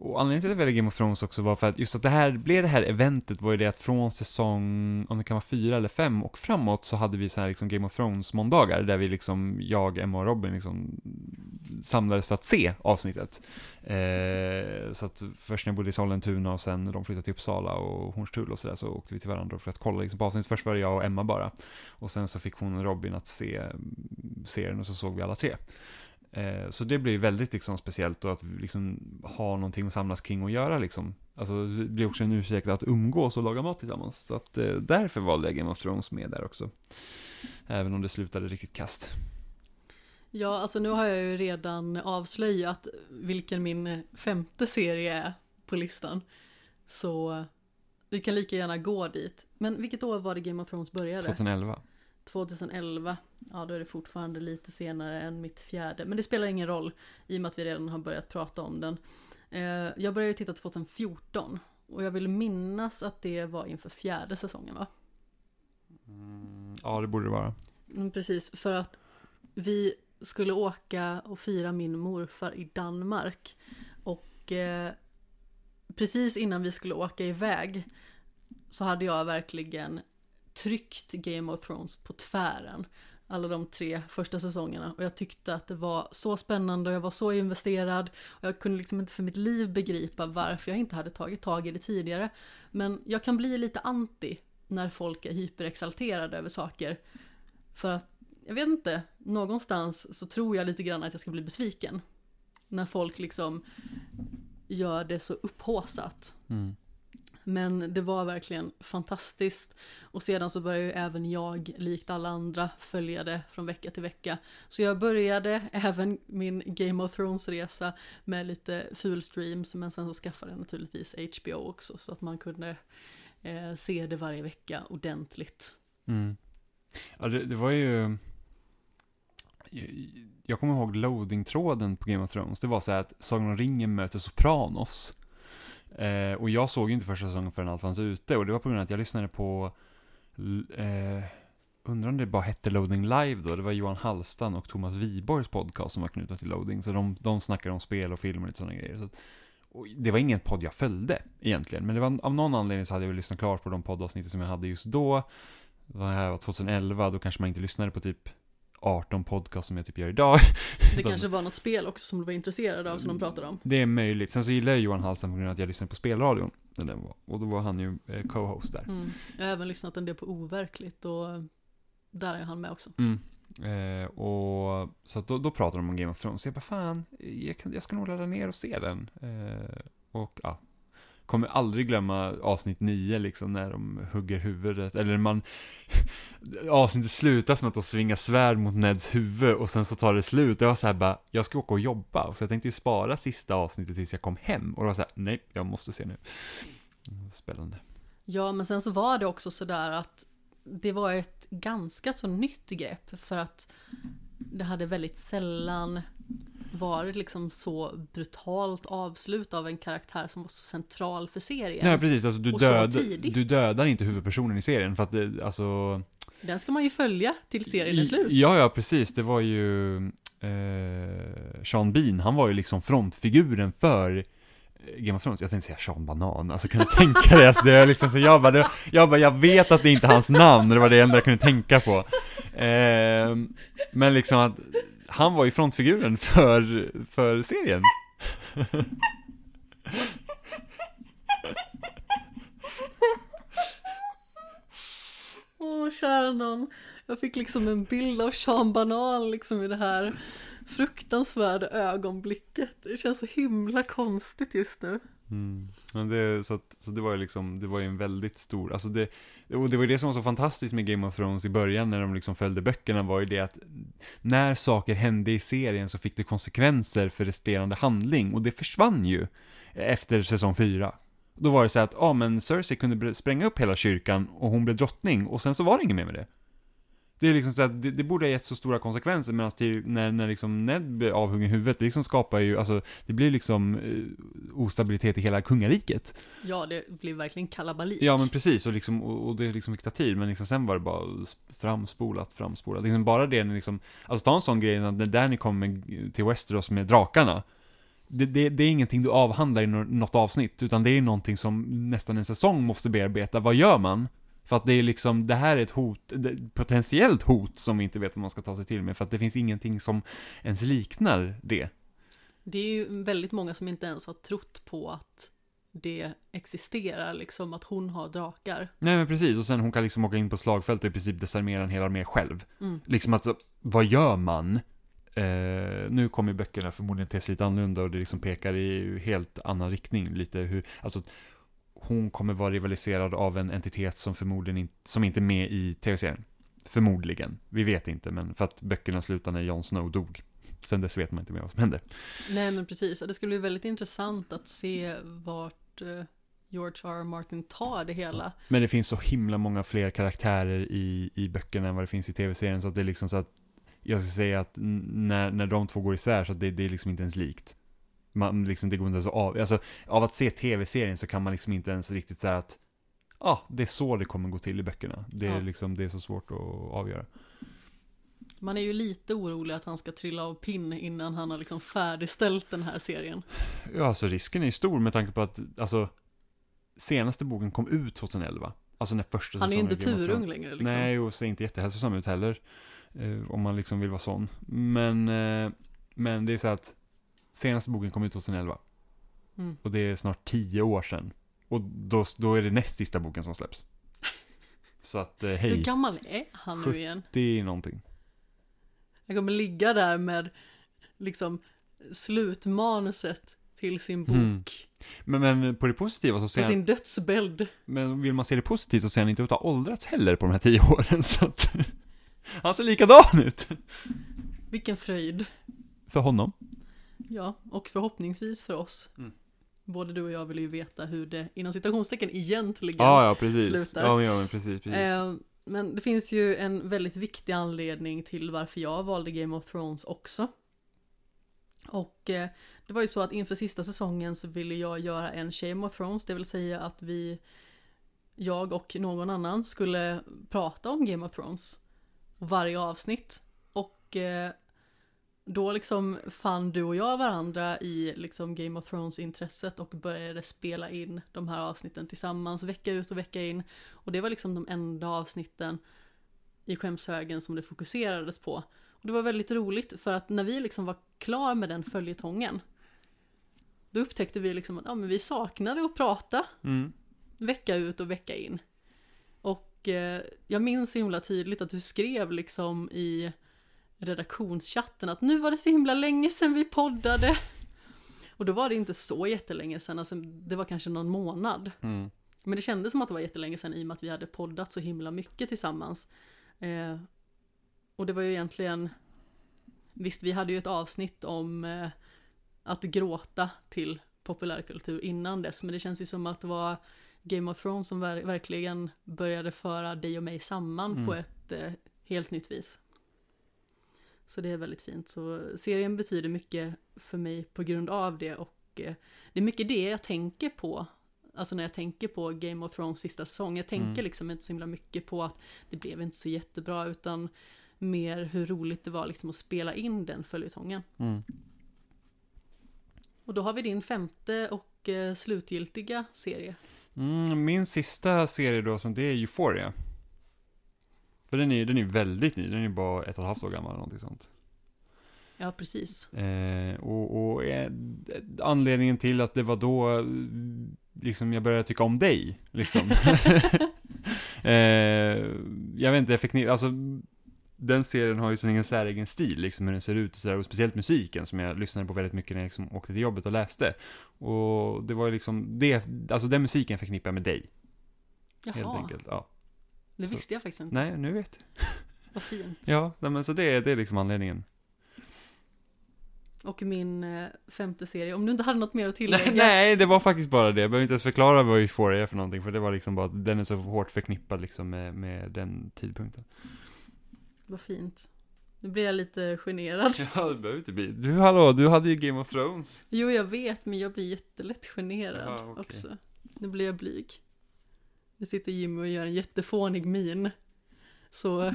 och anledningen till att jag valde Game of Thrones också var för att just att det här blev det här eventet var ju det att från säsong, om det kan vara fyra eller fem och framåt så hade vi så här liksom Game of Thrones måndagar där vi liksom, jag, Emma och Robin liksom samlades för att se avsnittet. Eh, så att först när jag bodde i Sollentuna och sen när de flyttade till Uppsala och Hornstull och sådär så åkte vi till varandra för att kolla liksom på avsnittet. Först var det jag och Emma bara. Och sen så fick hon och Robin att se mm, serien och så såg vi alla tre. Eh, Så det blir väldigt liksom speciellt då att liksom ha någonting att samlas kring och göra liksom. Alltså det blir också en ursäkt att umgås och laga mat tillsammans. Så att eh, därför valde jag Game of Thrones med där också. Även om det slutade riktigt kast. Ja, alltså nu har jag ju redan avslöjat vilken min femte serie är på listan. Så vi kan lika gärna gå dit. Men vilket år var det Game of Thrones började? 2011. 2011. Ja, då är det fortfarande lite senare än mitt fjärde. Men det spelar ingen roll i och med att vi redan har börjat prata om den. Eh, jag började titta 2014 och jag vill minnas att det var inför fjärde säsongen va? Mm, ja, det borde det vara. Mm, precis, för att vi skulle åka och fira min morfar i Danmark. Och eh, precis innan vi skulle åka iväg så hade jag verkligen tryckt Game of Thrones på tvären. Alla de tre första säsongerna. Och jag tyckte att det var så spännande och jag var så investerad. Och jag kunde liksom inte för mitt liv begripa varför jag inte hade tagit tag i det tidigare. Men jag kan bli lite anti när folk är hyperexalterade över saker. För att, jag vet inte, någonstans så tror jag lite grann att jag ska bli besviken. När folk liksom gör det så upphåsat. Mm. Men det var verkligen fantastiskt. Och sedan så började ju även jag, likt alla andra, följa det från vecka till vecka. Så jag började även min Game of Thrones-resa med lite fulstreams, men sen så skaffade jag naturligtvis HBO också, så att man kunde eh, se det varje vecka ordentligt. Mm. Ja, det, det var ju... Jag kommer ihåg loading-tråden på Game of Thrones. Det var så här att Sagan om ringen möter Sopranos. Eh, och jag såg ju inte första säsongen förrän allt fanns ute. Och det var på grund av att jag lyssnade på... Eh, undrar om det bara hette Loading Live då. Det var Johan Hallstan och Thomas Wiborgs podcast som var knutna till Loading. Så de, de snackade om spel och film och lite sådana grejer. Så att, och det var ingen podd jag följde egentligen. Men det var, av någon anledning så hade jag väl lyssnat klart på de poddavsnitt som jag hade just då. Det här var 2011, då kanske man inte lyssnade på typ 18 podcast som jag typ gör idag. Det De- kanske var något spel också som du var intresserad av som de pratade om. Det är möjligt. Sen så gillar jag Johan Hallstam på grund av att jag lyssnade på spelradion. När den var. Och då var han ju eh, co-host där. Mm. Jag har även lyssnat en del på Overkligt och där är han med också. Mm. Eh, och så då, då pratade de om Game of Thrones. Så jag bara, fan, jag, kan, jag ska nog ladda ner och se den. Eh, och ja, kommer aldrig glömma avsnitt 9 liksom när de hugger huvudet. Eller man, avsnittet slutar med att de svingar svärd mot Neds huvud och sen så tar det slut. Jag var så här bara, jag ska åka och jobba. Så jag tänkte ju spara sista avsnittet tills jag kom hem. Och då var så här, nej, jag måste se nu. Spännande. Ja, men sen så var det också sådär att det var ett ganska så nytt grepp för att det hade väldigt sällan varit liksom så brutalt avslut av en karaktär som var så central för serien. Nej, precis. Alltså, du, död, du dödar inte huvudpersonen i serien för att det, alltså... Den ska man ju följa till serien är slut. Ja, ja, precis. Det var ju eh, Sean Bean, han var ju liksom frontfiguren för eh, Game of Thrones. Jag tänkte säga Sean Banan, alltså kan du tänka dig? Alltså, det är liksom så, jag, bara, det, jag bara, jag vet att det inte är hans namn, det var det enda jag kunde tänka på. Eh, men liksom att han var ju frontfiguren för, för serien. Åh, kära nån. Jag fick liksom en bild av Sean Banan liksom i det här fruktansvärda ögonblicket. Det känns så himla konstigt just nu. Mm. Men det, så, att, så det var ju liksom, det var ju en väldigt stor, alltså det, och det var ju det som var så fantastiskt med Game of Thrones i början när de liksom följde böckerna var ju det att när saker hände i serien så fick det konsekvenser för resterande handling och det försvann ju efter säsong fyra. Då var det så att, ja men Cersei kunde spränga upp hela kyrkan och hon blev drottning och sen så var det inget mer med det. Det är liksom så att det, det borde ha gett så stora konsekvenser medan till, när, när liksom Ned blir avhuggen i huvudet, det liksom skapar ju, alltså det blir liksom eh, ostabilitet i hela kungariket. Ja, det blev verkligen kalabalik. Ja men precis, och, liksom, och, och det liksom fick ta tid, men liksom sen var det bara sp- framspolat, framspolat. Liksom bara det när liksom, alltså ta en sån grej, när Danny kommer till Westeros med drakarna. Det, det, det är ingenting du avhandlar i nå- något avsnitt, utan det är någonting som nästan en säsong måste bearbeta. Vad gör man? För att det är liksom, det här är ett hot, potentiellt hot som vi inte vet vad man ska ta sig till med, för att det finns ingenting som ens liknar det. Det är ju väldigt många som inte ens har trott på att det existerar, liksom att hon har drakar. Nej men precis, och sen hon kan liksom åka in på slagfält och i princip desarmera en hel armé själv. Mm. Liksom att, vad gör man? Eh, nu kommer böckerna förmodligen te sig lite annorlunda och det liksom pekar i helt annan riktning lite hur, alltså hon kommer vara rivaliserad av en entitet som förmodligen inte, som inte är med i tv-serien. Förmodligen. Vi vet inte, men för att böckerna slutar när Jon Snow dog. Sen dess vet man inte mer vad som händer. Nej, men precis. Det skulle bli väldigt intressant att se vart eh, George R. R. Martin tar det hela. Men det finns så himla många fler karaktärer i, i böckerna än vad det finns i tv-serien, så att det är liksom så att jag skulle säga att när, när de två går isär så det, det är liksom inte ens likt. Man, liksom, det går inte ens att av, alltså, av att se tv-serien så kan man liksom inte ens riktigt säga att ja, ah, det är så det kommer gå till i böckerna. Det är Ja. liksom, det är så svårt att avgöra. Man är ju lite orolig att han ska trilla av pinn innan han har liksom färdigställt den här serien. Ja, alltså risken är ju stor med tanke på att, alltså, senaste boken kom ut 2011. Alltså när första Han är ju säsongen inte purung längre liksom. Nej, och ser inte jättehälsosam ut heller. Eh, om man liksom vill vara sån. Men, eh, men det är så att senaste boken kom ut 2011. Mm. Och det är snart tio år sedan. Och då, då är det näst sista boken som släpps. Så att, eh, Hur hej, gammal är han nu igen? det är någonting. Jag kommer ligga där med liksom slutmanuset till sin bok. Mm. Men, men på det positiva så ser han, sin dödsbädd. men vill man se det positivt så ser han inte ut att ha åldrats heller på de här tio åren. Så att, han ser likadan ut. Vilken fröjd. För honom. Ja, och förhoppningsvis för oss. Mm. Både du och jag vill ju veta hur det, inom citationstecken, egentligen Ja, ja, precis. slutar. Ja, men, ja, men precis, precis. Eh, Men det finns ju en väldigt viktig anledning till varför jag valde Game of Thrones också. Och eh, det var ju så att inför sista säsongen så ville jag göra en Shame of Thrones, det vill säga att vi, jag och någon annan skulle prata om Game of Thrones. Varje avsnitt. Och eh, då liksom fann du och jag varandra i liksom Game of Thrones-intresset och började spela in de här avsnitten tillsammans vecka ut och vecka in. Och det var liksom de enda avsnitten i skämshögen som det fokuserades på. Och det var väldigt roligt för att när vi liksom var klar med den följetongen då upptäckte vi liksom att ja, men vi saknade att prata Mm. vecka ut och vecka in. Och eh, jag minns himla tydligt att du skrev liksom i redaktionschatten att nu var det så himla länge sedan vi poddade. Och då var det inte så jättelänge sedan, alltså det var kanske någon månad. Mm. Men det kändes som att det var jättelänge sedan i och med att vi hade poddat så himla mycket tillsammans. Eh, och det var ju egentligen, visst vi hade ju ett avsnitt om eh, att gråta till populärkultur innan dess, men det känns ju som att det var Game of Thrones som ver- verkligen började föra dig och mig samman Mm. på ett eh, helt nytt vis. Så det är väldigt fint. Så serien betyder mycket för mig på grund av det och eh, det är mycket det jag tänker på. Alltså när jag tänker på Game of Thrones sista säsong. Jag tänker Mm. liksom inte så himla mycket på att det blev inte så jättebra utan mer hur roligt det var liksom att spela in den följetongen. Mm. Och då har vi din femte och eh, slutgiltiga serie. Mm, min sista serie då, som det är Euphoria. För den är ju den är ju väldigt ny, den är ju bara ett och ett halvt år gammal eller någonting sånt. Ja, precis. Eh, och och eh, anledningen till att det var då liksom jag började tycka om dig, liksom. eh, jag vet inte, jag fick alltså den serien har ju så ingen säregen stil, liksom hur den ser ut och sådär, och speciellt musiken som jag lyssnade på väldigt mycket när jag liksom åkte till jobbet och läste. Och det var ju liksom, det, alltså den musiken förknippar jag med dig, helt Jaha, enkelt. Ja. Det Så- visste jag faktiskt inte. Nej, nu vet jag. Vad fint. Ja, nej, men så det, det är liksom anledningen. Och min eh, femte serie, om du inte hade något mer att tillägga. Nej, nej, det var faktiskt bara det. Jag behöver inte ens förklara vad Euphoria är för någonting, för det var liksom bara att den är så hårt förknippad liksom med, med den tidpunkten. Vad fint. Nu blir jag lite generad. Ja, det behöver inte bli. Du, hallå, du hade ju Game of Thrones. Jo, jag vet, men jag blir jättelätt generad Jaha, okej. också. Nu blir jag blyg. Nu sitter Jimmy och gör en jättefånig min. Så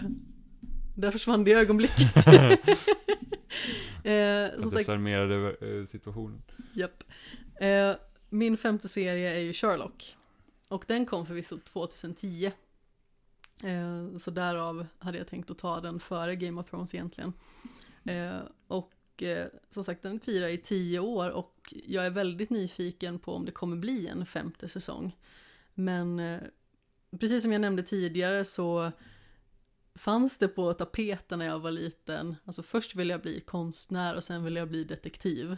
där försvann det ögonblicket. eh, Jag desarmerade eh, situationen. japp. Eh, min femte serie är ju Sherlock. Och den kom förvisso 2010. Eh, så därav hade jag tänkt att ta den före Game of Thrones egentligen. Eh, och som sagt, den firar i tio år och jag är väldigt nyfiken på om det kommer bli en femte säsong. Men precis som jag nämnde tidigare så fanns det på tapeten när jag var liten. Alltså först ville jag bli konstnär och sen ville jag bli detektiv.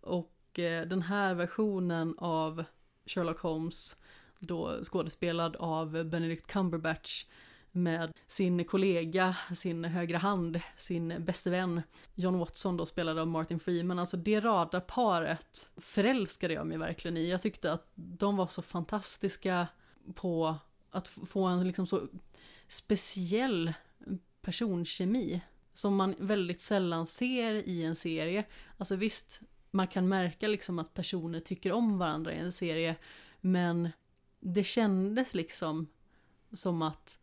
Och eh, den här versionen av Sherlock Holmes, då skådespelad av Benedict Cumberbatch, med sin kollega, sin högra hand, sin bäste vän John Watson då spelad av Martin Freeman. Alltså det radarparet förälskade jag mig verkligen i. Jag tyckte att de var så fantastiska på att få en liksom så speciell personkemi som man väldigt sällan ser i en serie. Alltså visst, man kan märka liksom att personer tycker om varandra i en serie, men det kändes liksom som att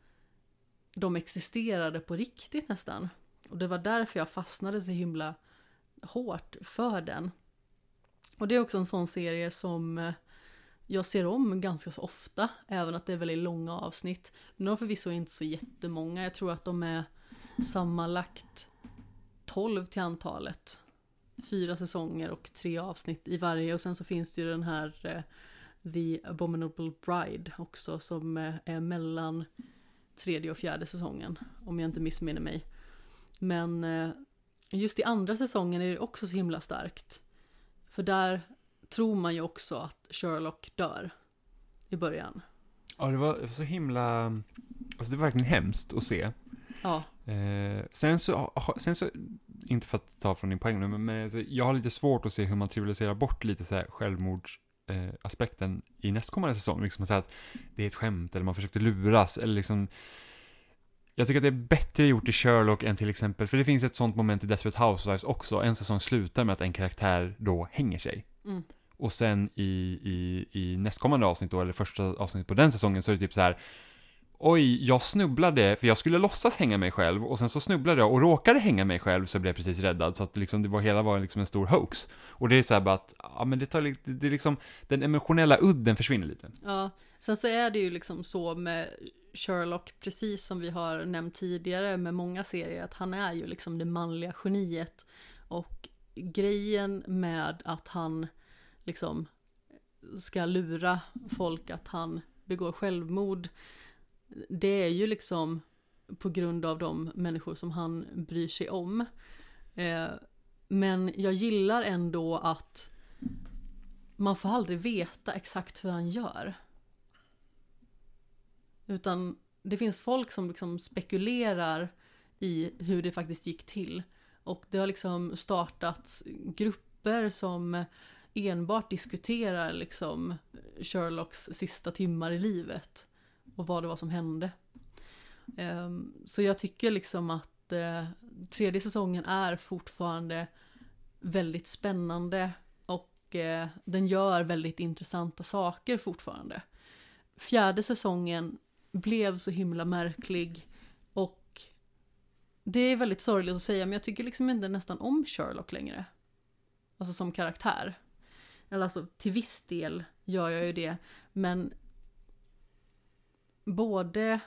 de existerade på riktigt nästan. Och det var därför jag fastnade så himla hårt för den. Och det är också en sån serie som eh, jag ser om ganska så ofta, även att det är väldigt långa avsnitt. De är förvisso inte så jättemånga, jag tror att de är sammanlagt 12 till antalet. Fyra säsonger och tre avsnitt i varje och sen så finns det ju den här eh, The Abominable Bride också som eh, är mellan tredje och fjärde säsongen, om jag inte missminner mig. Men eh, just i andra säsongen är det också så himla starkt. För där tror man ju också att Sherlock dör i början. Ja, det var så himla, alltså det var verkligen hemskt att se. Ja, Eh, sen så, sen så, inte för att ta från din poäng nu, men, men alltså, jag har lite svårt att se hur man trivialiserar bort lite så här självmordsaspekten eh, aspekten i nästkommande säsong. Liksom att säga att det är ett skämt, eller man försökte luras, eller liksom, Jag tycker att det är bättre gjort i Sherlock än till exempel, för det finns ett sånt moment i Desperate Housewives också. En säsong slutar med att en karaktär då hänger sig. Mm. Och sen i, i, i nästkommande avsnitt då, eller första avsnittet på den säsongen, så är det typ så här. Oj, jag snubblade, för jag skulle låtsas hänga mig själv, och sen så snubblade jag och råkade hänga mig själv, så blev jag precis räddad, så att liksom det var, hela var liksom en stor hoax. Och det är så här bara att, ja men det tar lite, det är liksom, den emotionella udden försvinner lite. Ja, sen så är det ju liksom så med Sherlock, precis som vi har nämnt tidigare med många serier, att han är ju liksom det manliga geniet. Och grejen med att han liksom ska lura folk att han begår självmord, det är ju liksom på grund av de människor som han bryr sig om. Eh, men jag gillar ändå att man får aldrig veta exakt hur han gör. Utan det finns folk som liksom spekulerar i hur det faktiskt gick till. Och det har liksom startats grupper som enbart diskuterar liksom Sherlocks sista timmar i livet. Och vad det var som hände. Ehm, så jag tycker liksom att eh, tredje säsongen är fortfarande väldigt spännande och eh, den gör väldigt intressanta saker fortfarande. Fjärde säsongen blev så himla märklig det är väldigt sorgligt att säga men jag tycker liksom inte nästan om Sherlock längre. Alltså som karaktär. Eller alltså till viss del gör jag ju det men både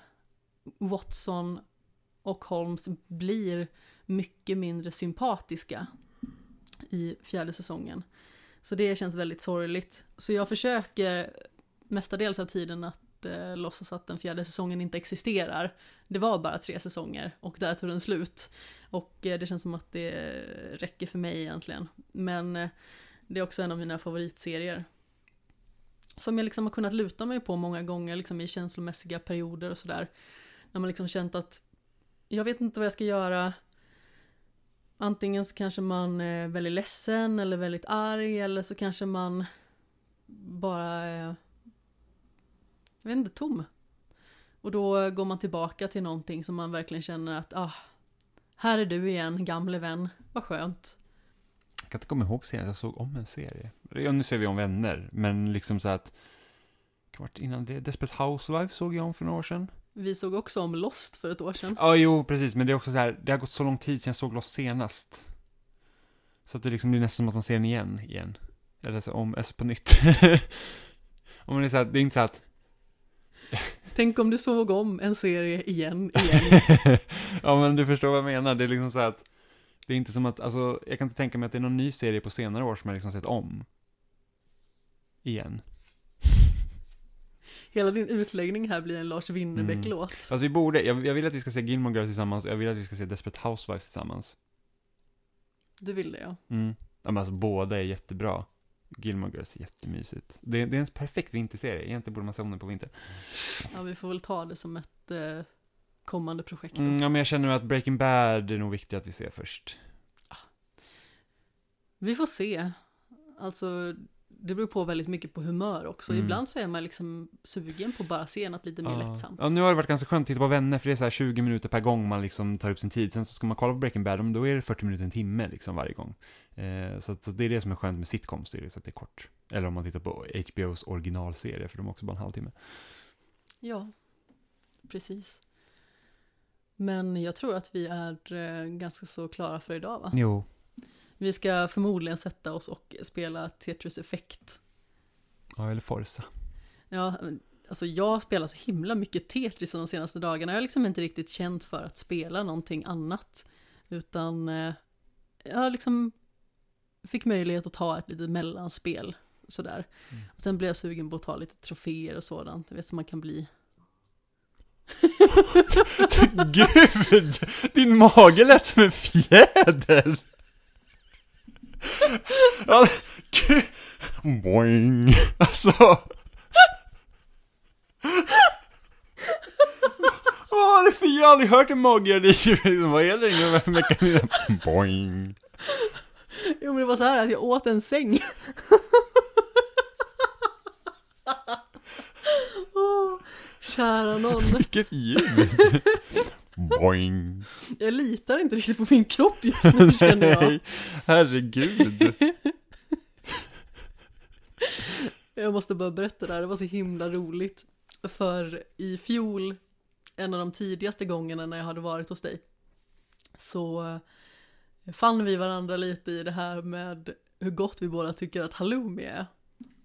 Watson och Holmes blir mycket mindre sympatiska i fjärde säsongen. Så det känns väldigt sorgligt. Så jag försöker mestadels av tiden att Typ, eh, låtsas att den fjärde säsongen inte existerar. Det var bara tre säsonger och där tog den slut. Och eh, det känns som att det räcker för mig egentligen. Men eh, det är också en av mina favoritserier. Som jag liksom har kunnat luta mig på många gånger liksom i känslomässiga perioder och sådär. När man liksom känt att jag vet inte vad jag ska göra. Antingen så kanske man eh, är väldigt ledsen eller väldigt arg eller så kanske man bara eh, jag vet inte, tom. Och då går man tillbaka till någonting som man verkligen känner att ah, här är du igen, gamle vän, vad skönt. Jag kan inte komma ihåg senast jag såg om en serie. Ja, nu ser vi om vänner, men liksom så att... Varit innan det. Desperate Housewives såg jag om för några år sedan. Vi såg också om Lost för ett år sedan. Ja, jo, precis, men det är också så här, det har gått så lång tid sedan jag såg Lost senast. Så att det liksom blir nästan som att man ser den igen, igen. Eller så om, alltså på nytt. om man är så här, det är inte så att... Tänk om du såg om en serie igen, igen. ja, men du förstår vad jag menar. Det är liksom så att det är inte som att, alltså, jag kan inte tänka mig att det är någon ny serie på senare år som jag liksom sett om. Igen. Hela din utläggning här blir en Lars Winnerbäck-låt. Alltså vi borde, jag, jag vill att vi ska se Gilmore Girls tillsammans, jag vill att vi ska se Desperate Housewives tillsammans. Du vill det ja. Mm. Ja, men alltså båda är jättebra. Gilmore Girls är jättemysigt. Det, det är en perfekt vinterserie, egentligen borde man se om den på vinter. Ja, vi får väl ta det som ett eh, kommande projekt. Mm, ja, men jag känner att Breaking Bad är nog viktigt att vi ser först. Vi får se. Alltså, det beror på väldigt mycket på humör också. Mm. Ibland så är man liksom sugen på att bara se något lite mer Ja. lättsamt. Ja, nu har det varit ganska skönt att titta på Vänner, för det är så här 20 minuter per gång man liksom tar upp sin tid. Sen så ska man kolla på Breaking Bad, men då är det 40 minuter, en timme liksom varje gång. Eh, så, så det är det som är skönt med sitcoms, det är att det är kort. Eller om man tittar på HBOs originalserie, för de är också bara en halvtimme. Ja, precis. Men jag tror att vi är eh, ganska så klara för idag va? Jo. Vi ska förmodligen sätta oss och spela Tetris Effect. Ja, eller Forza. Ja, alltså jag spelar så himla mycket Tetris de senaste dagarna. Jag har liksom inte riktigt känt för att spela någonting annat. Utan eh, jag liksom fick möjlighet att ta ett litet mellanspel. Sådär. Mm. Och sen blev jag sugen på att ta lite troféer och sådant. Jag vet som man kan bli. Gud! Din mage lät som en fjäder! Ja, gud. Boing! Alltså... Vad är det för jag har aldrig hört en mage liksom, Vad är det nu? Mekanism? Boing! Jo men det var så här att jag åt en säng. Åh, kära någon. Vilket ljud! Boing. Jag litar inte riktigt på min kropp just nu känner jag. Nej, herregud. Jag måste bara berätta det här, det var så himla roligt. För i fjol, en av de tidigaste gångerna när jag hade varit hos dig, så eh, fann vi varandra lite i det här med hur gott vi båda tycker att halloumi är.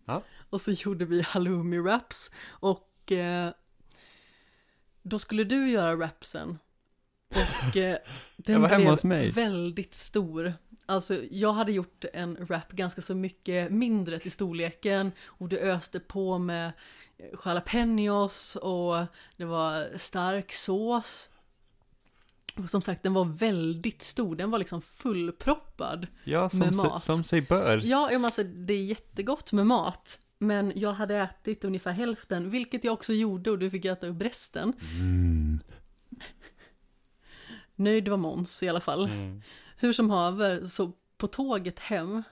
Ja. Och så gjorde vi halloumi wraps och eh, då skulle du göra wrapsen. Och eh, den blev väldigt stor. Alltså jag hade gjort en wrap ganska så mycket mindre till storleken och du öste på med jalapenos och det var stark sås. Och som sagt den var väldigt stor, den var liksom fullproppad. Ja, Med mat. som sig bör. Ja, jag alltså, det är jättegott med mat. Men jag hade ätit ungefär hälften, vilket jag också gjorde och du fick äta upp resten. Mm. Nöjd var Måns i alla fall. Mm. Hur som haver, så på tåget hem,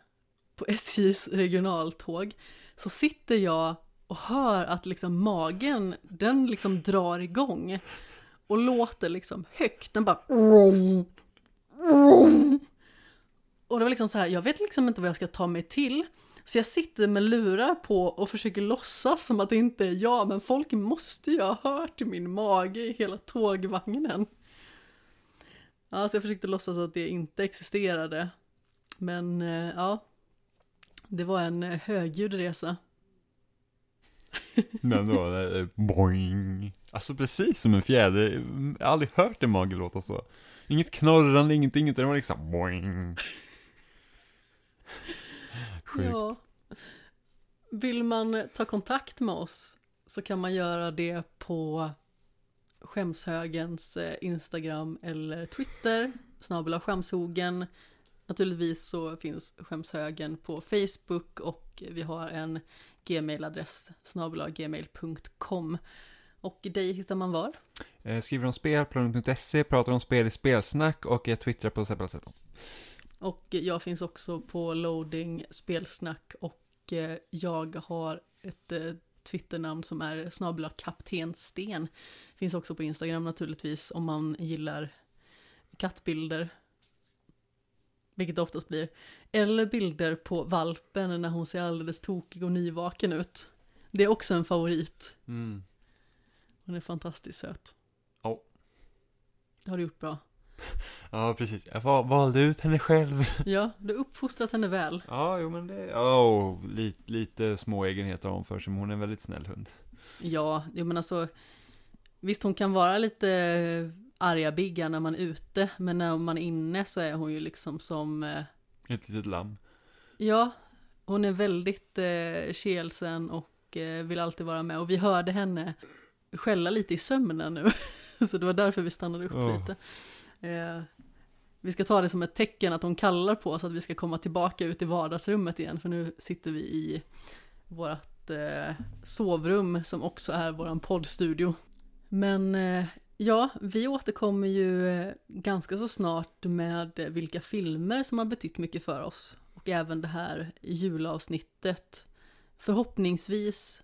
på SJs regionaltåg, så sitter jag och hör att liksom magen, den liksom drar igång. Och låter liksom högt, den bara... Och det var liksom så här, jag vet liksom inte vad jag ska ta mig till. Så jag sitter med lurar på och försöker låtsas som att det inte är jag, men folk måste ju ha hört min mage i hela tågvagnen. Ja, så jag försökte låtsas att det inte existerade. Men eh, ja, det var en eh, högljudd resa. Men då, det är boing. Alltså precis som en fjäder. Jag har aldrig hört en mage låta så. Inget knorrande, ingenting, utan det var liksom boing. Sjukt. Ja. Vill man ta kontakt med oss så kan man göra det på Skämshögens eh, Instagram eller Twitter, snabel skämshogen. Naturligtvis så finns Skämshögen på Facebook och vi har en gmailadress snabel gmail.com. Och dig hittar man var? Eh, skriver om spel, planet.se, pratar om spel i spelsnack och jag twittrar på Sebbe. Och jag finns också på loading spelsnack och eh, jag har ett eh, Twitternamn som är snabla kapten Sten. Finns också på Instagram naturligtvis om man gillar kattbilder. Vilket det oftast blir. Eller bilder på valpen när hon ser alldeles tokig och nyvaken ut. Det är också en favorit. Mm. Hon är fantastiskt söt. Ja. Det har du gjort bra. Ja, precis. Jag val- valde ut henne själv. Ja, du har uppfostrat henne väl. Ja, jo men det, oh, lite, lite små egenheter har hon för sig, men hon är en väldigt snäll hund. Ja, jag menar så Visst hon kan vara lite arga bigga när man är ute Men när man är inne så är hon ju liksom som eh, Ett litet lamm. Ja, hon är väldigt eh, kelsen och eh, vill alltid vara med Och vi hörde henne skälla lite i sömnen nu Så det var därför vi stannade upp Åh. lite eh, Vi ska ta det som ett tecken att hon kallar på oss att vi ska komma tillbaka ut i vardagsrummet igen För nu sitter vi i vårt eh, sovrum som också är våran poddstudio. Men eh, ja, vi återkommer ju eh, ganska så snart med vilka filmer som har betytt mycket för oss. Och även det här julavsnittet. Förhoppningsvis,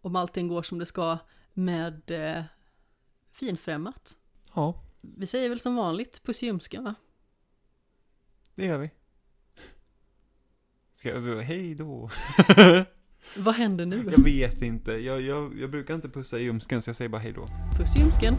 om allting går som det ska, med eh, finfrämmat. Ja, vi säger väl som vanligt puss i va? det gör vi. Ska jag, hej då. Vad händer nu? Jag vet inte, jag, jag, jag brukar inte pussa i ljumsken så jag säger bara hej då. Puss i ljumsken!